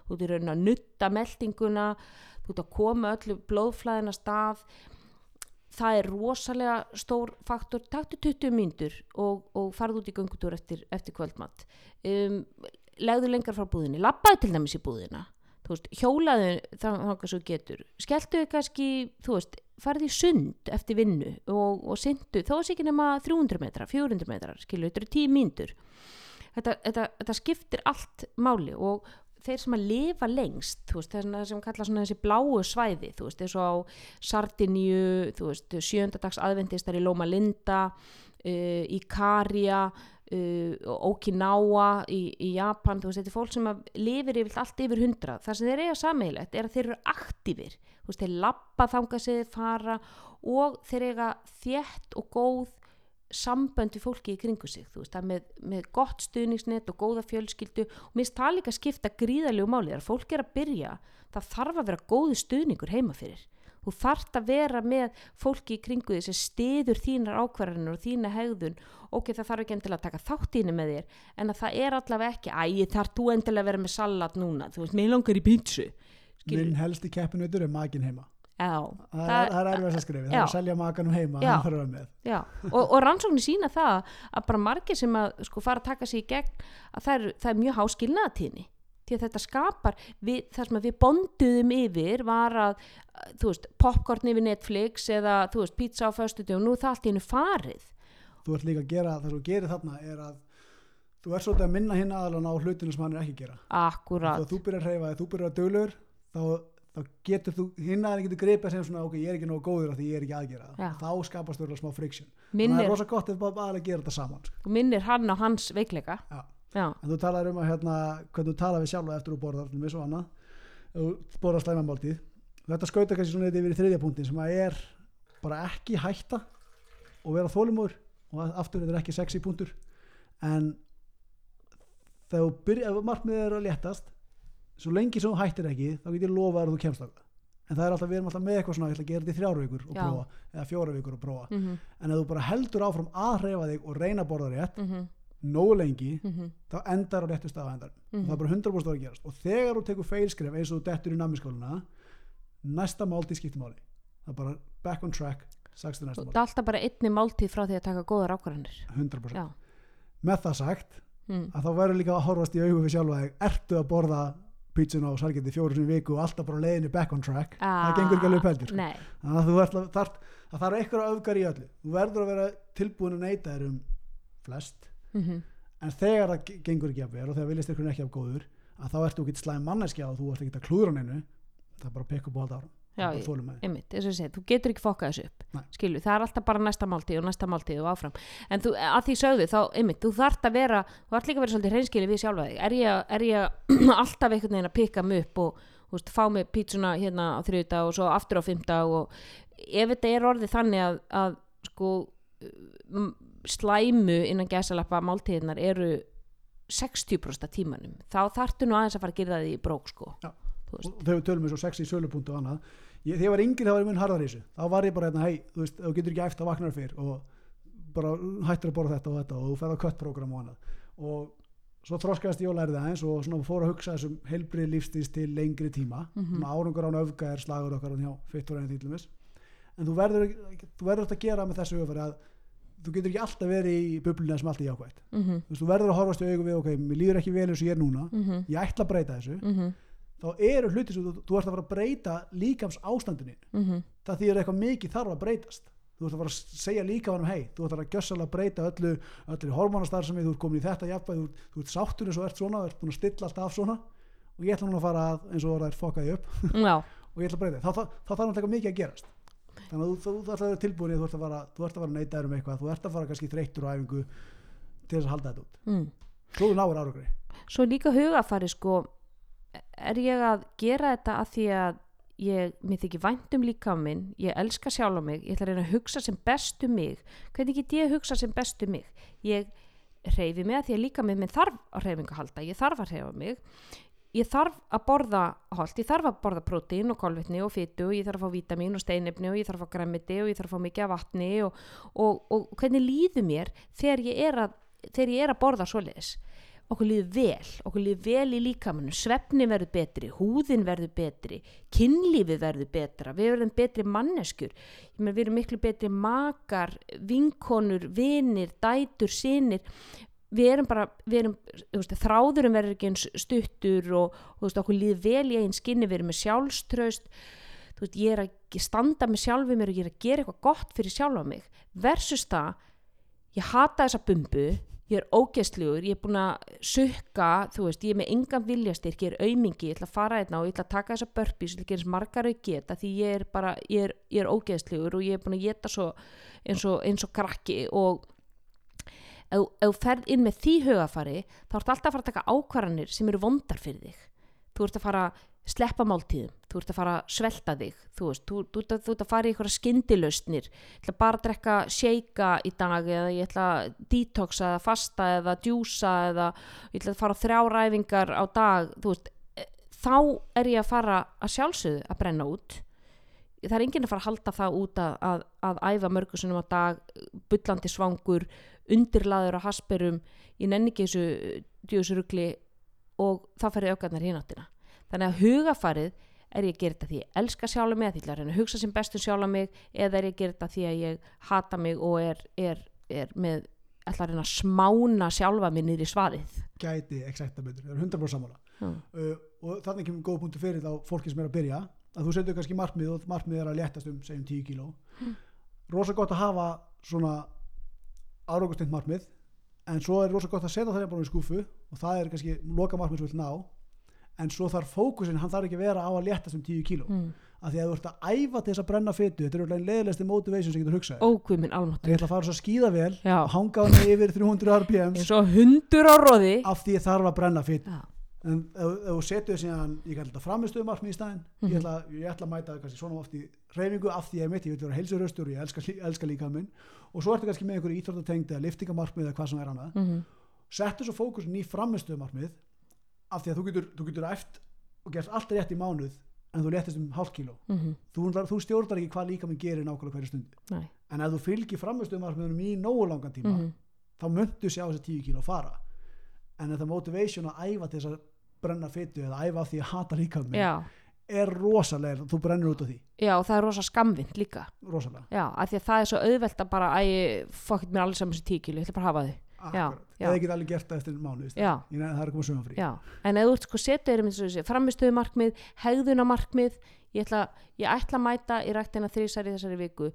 þú ert að nutta meldinguna þú ert að koma öllu blóðflæðina stað það er rosalega stór faktor, taktu 20 mínútur og, og farð út í göngutúr eftir, eftir kvöldmatt um, legðu lengar frá búðinni, labbaðu til dæmis í búðina. Veist, hjólaðu þannig að svo getur, skelltu kannski þú veist, farði sund eftir vinnu og, og syndu, þó er sér ekki nema 300 metrar, 400 metrar, skilu þetta eru 10 mínútur. Þetta, þetta, þetta skiptir allt máli og þeir sem að lifa lengst þú veist, það sem kalla svona þessi bláu svæði þú veist, og á Sardiníu þú veist, sjöndadags aðvendistar í Loma Linda uh, í Karja uh, Okinawa í, í Japan, þú veist, þetta er fólk sem lifir yfir allt yfir hundra, það sem þeir eiga sammeilegt er að þeir eru aktífir þú veist, þeir lappa þanga sig fara og þeir eiga þjætt og góð sambönd við fólki í kringu sig þú veist, það með, með gott stuðningsnett og góða fjölskyldu. Og minnst það líka skipta gríðalegu máli, þegar fólk er að byrja það þarf að vera góðu stuðningur heima fyrir. Þú þarf að vera með fólki í kringu því sem stiður þínar ákvarðanir og þína hegðun. Ok, það þarf ekki endilega að taka þátt íni með þér en að það er allavega ekki, æ, þarf þú endilega að vera með salat núna, þú veist, mér langar í pítsu. Minn helsti keppinautur er makin heima Já, það, það, það er erfið að skrifa, það er að selja makanum heima Já. Já, og, og rannsóknir sína það að bara margir sem að sko fara að taka sig í gegn að það er, það er mjög háskilnaðatíðni því að þetta skapar við, það sem við bonduðum yfir var að veist, popcorn yfir Netflix eða veist, pizza á föstu og nú það allt í hennu farið. Þú ert líka að gera, það sem þú gerir þarna er að þú ert svolítið að minna hinn aðalan á hlutinu sem hann er ekki að gera. Akkurat, þú byrjar að hreyfa, þegar þú byrjar að dölur þá, þá getur þú, hinn aðeins getur gripið sem svona, ok, ég er ekki nógu góður af því ég er ekki að gera Já. það þá skapast þú smá friction. Þannig að það er rosa gott ef bara aðalega gera þetta saman sko. minnir hann á hans veikleika. Já. Já, en þú talar um að hérna, hvernig þú talar við sjálfa eftir þú borðar til og annað. Þú borðar slæmamáltíð þetta skauta kannski svona yfir í þriðja punktin sem að er bara ekki hætta og vera þólimóður og aftur þetta er ekki sexy punktur. En þegar markmiðið er að léttast svo lengi sem þú hættir ekki þá get ég lofa að þú kemst á það en það er alltaf, við erum alltaf með eitthvað svona ég ætla að gera þetta í þrjára vikur og Já. prófa eða fjóra vikur og prófa. Mhm, en ef þú bara heldur áfram að hreyfa þig og reyna að borða rétt mhm, nógu lengi mhm, þá endar á réttu stað á endar og það mhm er bara 100% að gerast. Og þegar þú tekur feilskref eins og þú dettur í nammiskóluna næsta máltíð skiptir máli. Það er bara back on track sagstu næsta Það er máltíð, alltaf bara einni máltíð frá því að taka góðar ákvarðanir. 100% Já, með það sagt mm, að þá verður líka að horfast í augu við sjálfa þig. Ertu að borða pítsun á sargeti fjóru í viku og alltaf bara á leiðinni back on track það gengur ekki alveg upp heldur sko. Þannig að þú ert að þarf, það þarf eitthvað öfgar í öllu. Þú verður að vera tilbúin að neyta þér um flest mhm, en þegar það ge- gengur ekki að vel og þegar viljast ykkur ekki af góður að þá ertu ekki slæm manneskja og þú ert ekki að klúðra neinu það er bara að pekka upp á halda ára já, því einmitt, eins og ég segi, þú getur ekki fokkað þessu upp Nei. skilu, það er alltaf bara næsta máltíð og næsta máltíð og áfram. En þú, að því sögðu, þá, einmitt, þú þarft að vera þú þarft líka að vera svolítið hreinskili við sjálfa þig. Er ég, að- er ég að alltaf einhvern veginn að pikka mig upp og þú veist, fá mig pítsuna hérna á þriðdag og svo aftur á fimmdag og ef þetta er orðið þannig að, að sko slæmu innan gæsalappa máltíðinar eru 60% af tímanum þá þarftu nú aðeins að fara að gera það í brók sko. Já. Og þegar við tölum eins og sexi sölupunkt og annað ég, þegar ég var yngri þá var ég mun harðar í þessu. Þá var ég bara hérna, hei, þú veist, þú getur ekki eftir að vakna fyrr. Og bara hættir að borða þetta og þetta og þú ferð á köttprogram og annað. Og svo þroskaðist ég og lærði aðeins og svona fór að hugsa þessum heilbrið lífstís til lengri tíma. Mm Mhm. árangur án öfga er slagur okkar hjá fitt og reyna þýtlumis en þú verður, þú verður að gera með þessu öfari að þú getur ekki alltaf verið í bubluna sem allt er jákvægt þú, veist, þú verður að horfast í augu við ok, mér líður ekki vel eins og ég er núna. Mhm, ég ætla að breyta þessu. Mhm, þá eru hluti sem þú, þú ert að fara að breyta líkams ástandinu mhm. Það þýðir eitthvað mikið þarf að breytast. Þú ert að fara að segja líka hann hei þú ert að gjössalega breyta öllu, öllu hormonastar sem þú ert komin í þetta jafnvæg þú, þú ert sáttur eins og ert svona, þú ert búin að stilla allt af svona. Og ég ætla núna að fara að, eins og það er fokkaði upp og ég ætla að breyta þá, þá, þá þarf náttúrulega mikið að gerast. Þannig að þú, þú, þú ert að vera tilbúin þú ert að fara, að neyta þér um eitthvað þú ert að fara kannski þreyttur á æfingu til þess að halda þetta út. Mm. svo er ég að gera þetta að því að ég, mér þykir vænt um líka minn ég elska sjálf á mig, ég ætla að reyna að hugsa sem bestu mig, hvernig get ég að hugsa sem bestu mig, ég hreyfi mig að því að líka minn, minn þarf að hreyfinga halda, ég þarf að hreyfa mig. Ég þarf að borða holt, ég þarf að borða prótín og kolvetni og fytu og ég þarf að fá vítamin og steinefni og ég þarf að fá græmiti og ég þarf að fá mikið af vatni og, og, og hvernig líður mér þegar ég er að, ég er að borða svoleiðis okkur líður vel, okkur líður vel í líkamannu, svefni verður betri, húðin verður betri, kynlífi verður betra, við verðum betri meina við erum miklu betri makar, vinkonur, vinir, dætur, sinir, við erum bara, við erum, veist, þráðurum verður ekki eins stuttur og, veist, okkur líður vel í einn skinni, við erum með sjálfströst, veist, ég er að standa með sjálfum mér og ég er að gera eitthvað gott fyrir sjálfa mig, versus það, ég hata þessa bumbu, ég er ógeðslugur, ég er búin að sukka, þú veist, ég er með engan viljastyrk, ég er aumingi, ég ætla að fara hérna og ég ætla að taka þessa ég ætla að gera eins margar au geta því ég er bara, ég er, ég er ógeðslugur og ég er búin að geta svo eins og, eins og krakki og ef þú ferð inn með því hugafari þá ertu alltaf að fara að taka ákvarðanir sem eru vondar fyrir þig þú ert að fara að sleppa máltíðum. Þú ert að fara að svelta þig þú veist, þú, þú, þú, þú ert að fara í einhverja skyndilausnir. Ég ætla bara að drekka shake í dag eða ég ætla að detoxa eða fasta eða djúsa eða ég ætla að fara þrjáræfingar á dag þú veist, eh, þá er ég að fara að sjálfsögðu að brenna út. Það er enginn að fara að halda það út að, að, að æfa mörgusunum á dag bullandi svangur, undirlaður á hasperum, ég nenni ekki þessu djóðsurugli og þá fer ég aukarnar hináttina þannig að hugafarið er ég að gera þetta því ég elska sjálf mig, því ég að reyna að hugsa sem bestu sjálf mig eða er ég að gera þetta því að ég hata mig og er, er, er með ætla að reyna að smána sjálfa mig niður í svarið. Gæti exakta betur, það er 100% sammála. Hmm. uh, og þannig kemur góð punktu fyrir þá fólki sem er að byrja að þú setur kannski markmið og markmið er að léttast um segjum 10 kíló. Rosa gott að hafa svona árangustint markmið en svo er rosa gott að setja það í skúfu og það er kannski loka markmið sem þú vilt ná en svo þarf fókusin, hann þarf ekki að vera á að léttast um 10 kíló mm. af því að þú ert að æfa til þess að brenna fytu þetta er alveg leðilegsti motivation sem getur hugsað þér. ógvið minn ég almáttur ætla að fara svo að skýða vel Já. og hanga á henni yfir 300 rpm eins og hundur á róði af því ég þarf að brenna fytu Já. En ef þú setur síðan ég kallar þetta framistuðu markmið í staðinn Mhm. ég, ætla, ég ætla að mæta kannski svona oft í reyfingu af því ég er mitt, ég vil vera heilsuröstur og ég elska, elska líka minn og svo ertu kannski með einhverju íþróttatengd eða liftingamarkmið eða hvað sem er annað mm settu svo fókusin í framistuðu markmið af því að þú getur, þú getur eft og gert allt rétt í mánuð en þú léttist um hálf kíló -hmm. þú, þú stjórnar ekki hvað líka minn gerir nákvæmlega hverju stundu Nei. en ef þú fylgir framistuðu Mhm. þá myndu sjá þessi 10 kíló fara en þetta motivation að æfa til þess að brenna fytu eða æfa því að hata líka já. er rosalega, þú brennur út af því. Já, og það er rosa skamvind líka. Rosalega, já, af því að það er svo auðvelt að bara æ, fokkit mér allir saman þessi tíkilu, ég ætla bara að hafa Já, akkurat. já. eða ég get alveg gert það eftir mánu það er að koma sögumfrí já, en ef þú ert sko setur framistöðu markmið, hegðuna markmið ég ætla, ég ætla að mæta í rættina þrísar í þessari viku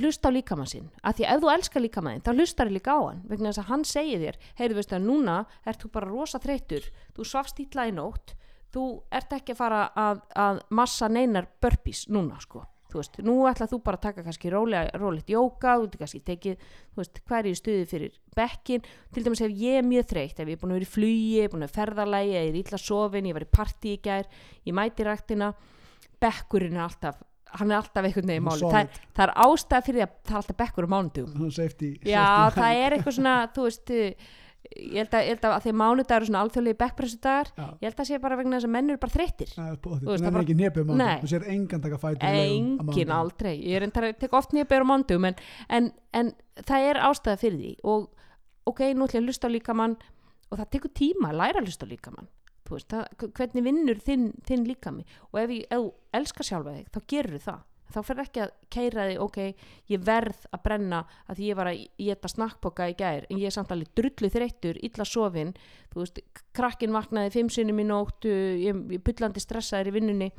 hlusta á líkamann sinn. Af því að ef þú elskar líkamann þá hlustar þér líka á hann vegna þess að hann segir þér heyrðu veistu að núna ert þú bara rosa þreytur þú svafst ítla í nótt þú ert ekki að fara að, að massa neinar burpees núna sko. Þú veist, nú ætla þú bara að taka kannski rólegt jóka, þú ert kannski tekið þú veist, er í stuði fyrir bekkin til dæmis ef ég er mjög þreytt ef ég er búin að vera í flugi, ég er búin að ferðalagi ég er illa sofin, ég var í partí í gær ég mæti ræktina bekkurinn er alltaf, hann er alltaf einhvern veginn máli, það, er- það er ástæða fyrir að það er alltaf bekkur á mánudugum safety, já, safety það er eitthvað svona, þú veist ég held að, ég held að, að því mánudagur eru svona alþjóðlegi bekkpressudagar, ég held að sé bara vegna þess að menn eru bara þreyttir. Það er ekki mánu Nei. þú sér engan taka fætur engin aldrei, ég er enda að tek oft nýja á mándum en, en, en það er ástæða fyrir því. Og ok, nú ætlum ég að hlusta á líkamann og það tekur tíma að læra að hlusta á líkamann. þú veist, það, hvernig vinnur þinn, þinn líkami? Og ef, ég, ef elskar sjálfa þig þá gerur það, þá fer ekki að keira þig, ok, ég verð að brenna að ég var að geta snakkboka í gær en ég er samt alveg drullu þreyttur illa sofin, þú veist krakkin vaknaði fimm sinnum í nóttu ég, ég bullandi stressaður í vinnunni.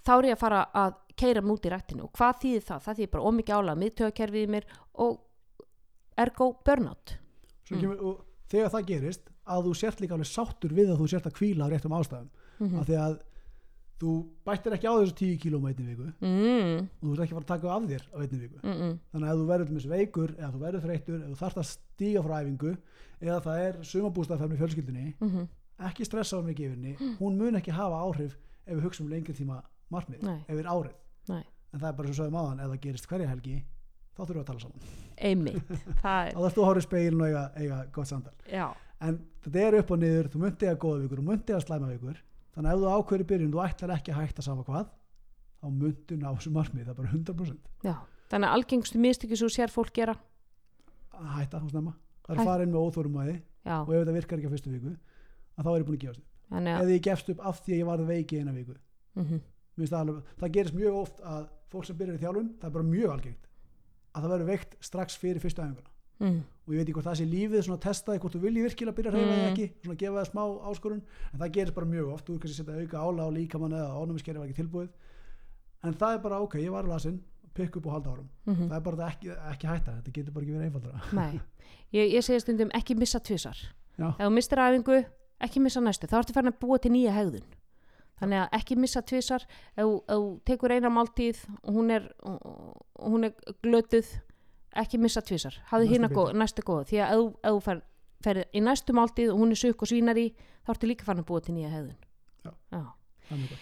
Þá er ég að fara að keira múti í rættinu og hvað þýðir það? Það þýðir bara ómikið álag miðtöðakerfið í mér og ergo burnout. Mm. og þegar það gerist að þú sért líka alveg sáttur við að þú sért að kvíla á réttum ástæðum. Mm af því að þú bættir ekki á þessu 10 kílóma einni viku mm, og þú ert ekki að fara að taka af þér á einni viku. Mm, mm, þannig að ef þú verður til þessu veikur eða þú verður þreyttur, ef þú þarft að stíga frá æfingu eða það er sumabústafærni í fjölskyldunni mm, ekki stressa á mikið yfirinni hún mun ekki hafa áhrif ef við hugsa um lengri tíma markmið, Nei. ef við er árið. Nei. en það er bara svo sögum áðan, ef það gerist hverja helgi þá þurfum við að tala saman. Einmitt. Það þá er, þarfst þú að horfa í speilin og eiga, eiga gott samtal. Já, en þetta er upp og niður, þú myndi að góða vikur og myndi að slæma vikur. Þannig að ef þú ákveður í byrjun, þú ætlar ekki að hætta sama hvað þá myndu ná þessu markmið, það er bara 100% já þannig að algengstu mistöki svo sér fólk gera. Að hætta og snemma. Það er inn með óþórumæði já, og ef þetta virkar ekki á fyrstu viku að þá er ég búin að gefast upp þannig að eða ég gefst upp af því að ég varð veik í eina viku. Mér finnst það, alveg, það gerist mjög oft að fólk sem byrjar í þjálfun, það er bara mjög algengt að það verður veikt strax fyrir fyrstu æfinguna mhm, og ég veit ekki hvort það sé lífið svona að testa því hvort þú vilji virkilega byrja að reyfa Mm. þig ekki svona að gefa það smá áskorun. En það gerist bara mjög oft, þú kannski að setja auka ála á líkamann eða ánæmiskerfi var ekki tilbúið. En það er bara ok, ég var lasin pikk upp og halda árum, mhm. það er bara ekki, ekki hætta þetta getur bara ekki verið einfaldra Nei, ég, ég segi stundum ekki missa tvisar Já. ef þú mistir æfingu, ekki missa næstu. Þá ertu farin að búa til nýja hegðun. Þannig að ekki missa tvisar ef þú- tekur eina máltíð og hún er, er glötuð ekki missa tvisar hafðu hérna góð, næstu góð því að ef þú- fer, fer í næstu máltíð og hún er sukk og svínar í þá ertu líka farin að búa til nýja gott.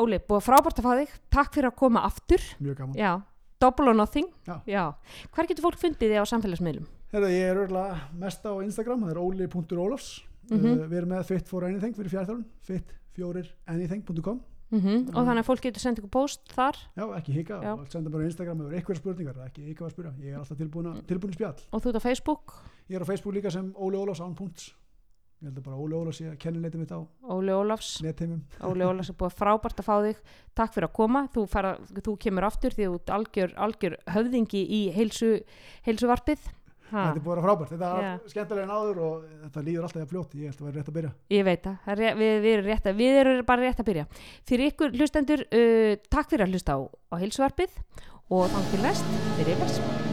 Óli, búið frábært að fá þig. Takk fyrir að koma aftur. Mjög gaman. Já, double or nothing. Já. Hvar getur fólk fundið þig á samfélagsmiðlum? Herra, ég er örgulega mest á Instagram, það er oli.olofs Mhm. uh, við erum með fit for anything fyrir fjárþjálfun fit4anything.com Mm og þannig að fólk getur sendið ykkur post þar. Já, ekki hika, senda bara Instagram ef eitthvað spurningar, ekki hika að spyrja. Ég er alltaf tilbúin í spjall. Og þú ert á Facebook? Ég er á Facebook líka sem Óli Ólafs án punkts. Ég held að bara Óli Ólafs sé að kennileiti mitt á Óli Ólafs. Óli Ólafs er búið frábært að fá þig. Takk fyrir að koma, þú, fara, þú kemur aftur því þú algjör, algjör höfðingi í heilsu, heilsuvarpið Þetta er búið að frábært, þetta er allt skemmtilega en áður og þetta líður alltaf jafn fljótt, ég held að vera rétt að byrja. Ég veit það, það er, við, við, erum rétt að, við erum bara rétt að byrja. Fyrir ykkur hlustendur, uh, takk fyrir að hlusta á, á heilsuvarpið og þannig til næst, fyrir ykkur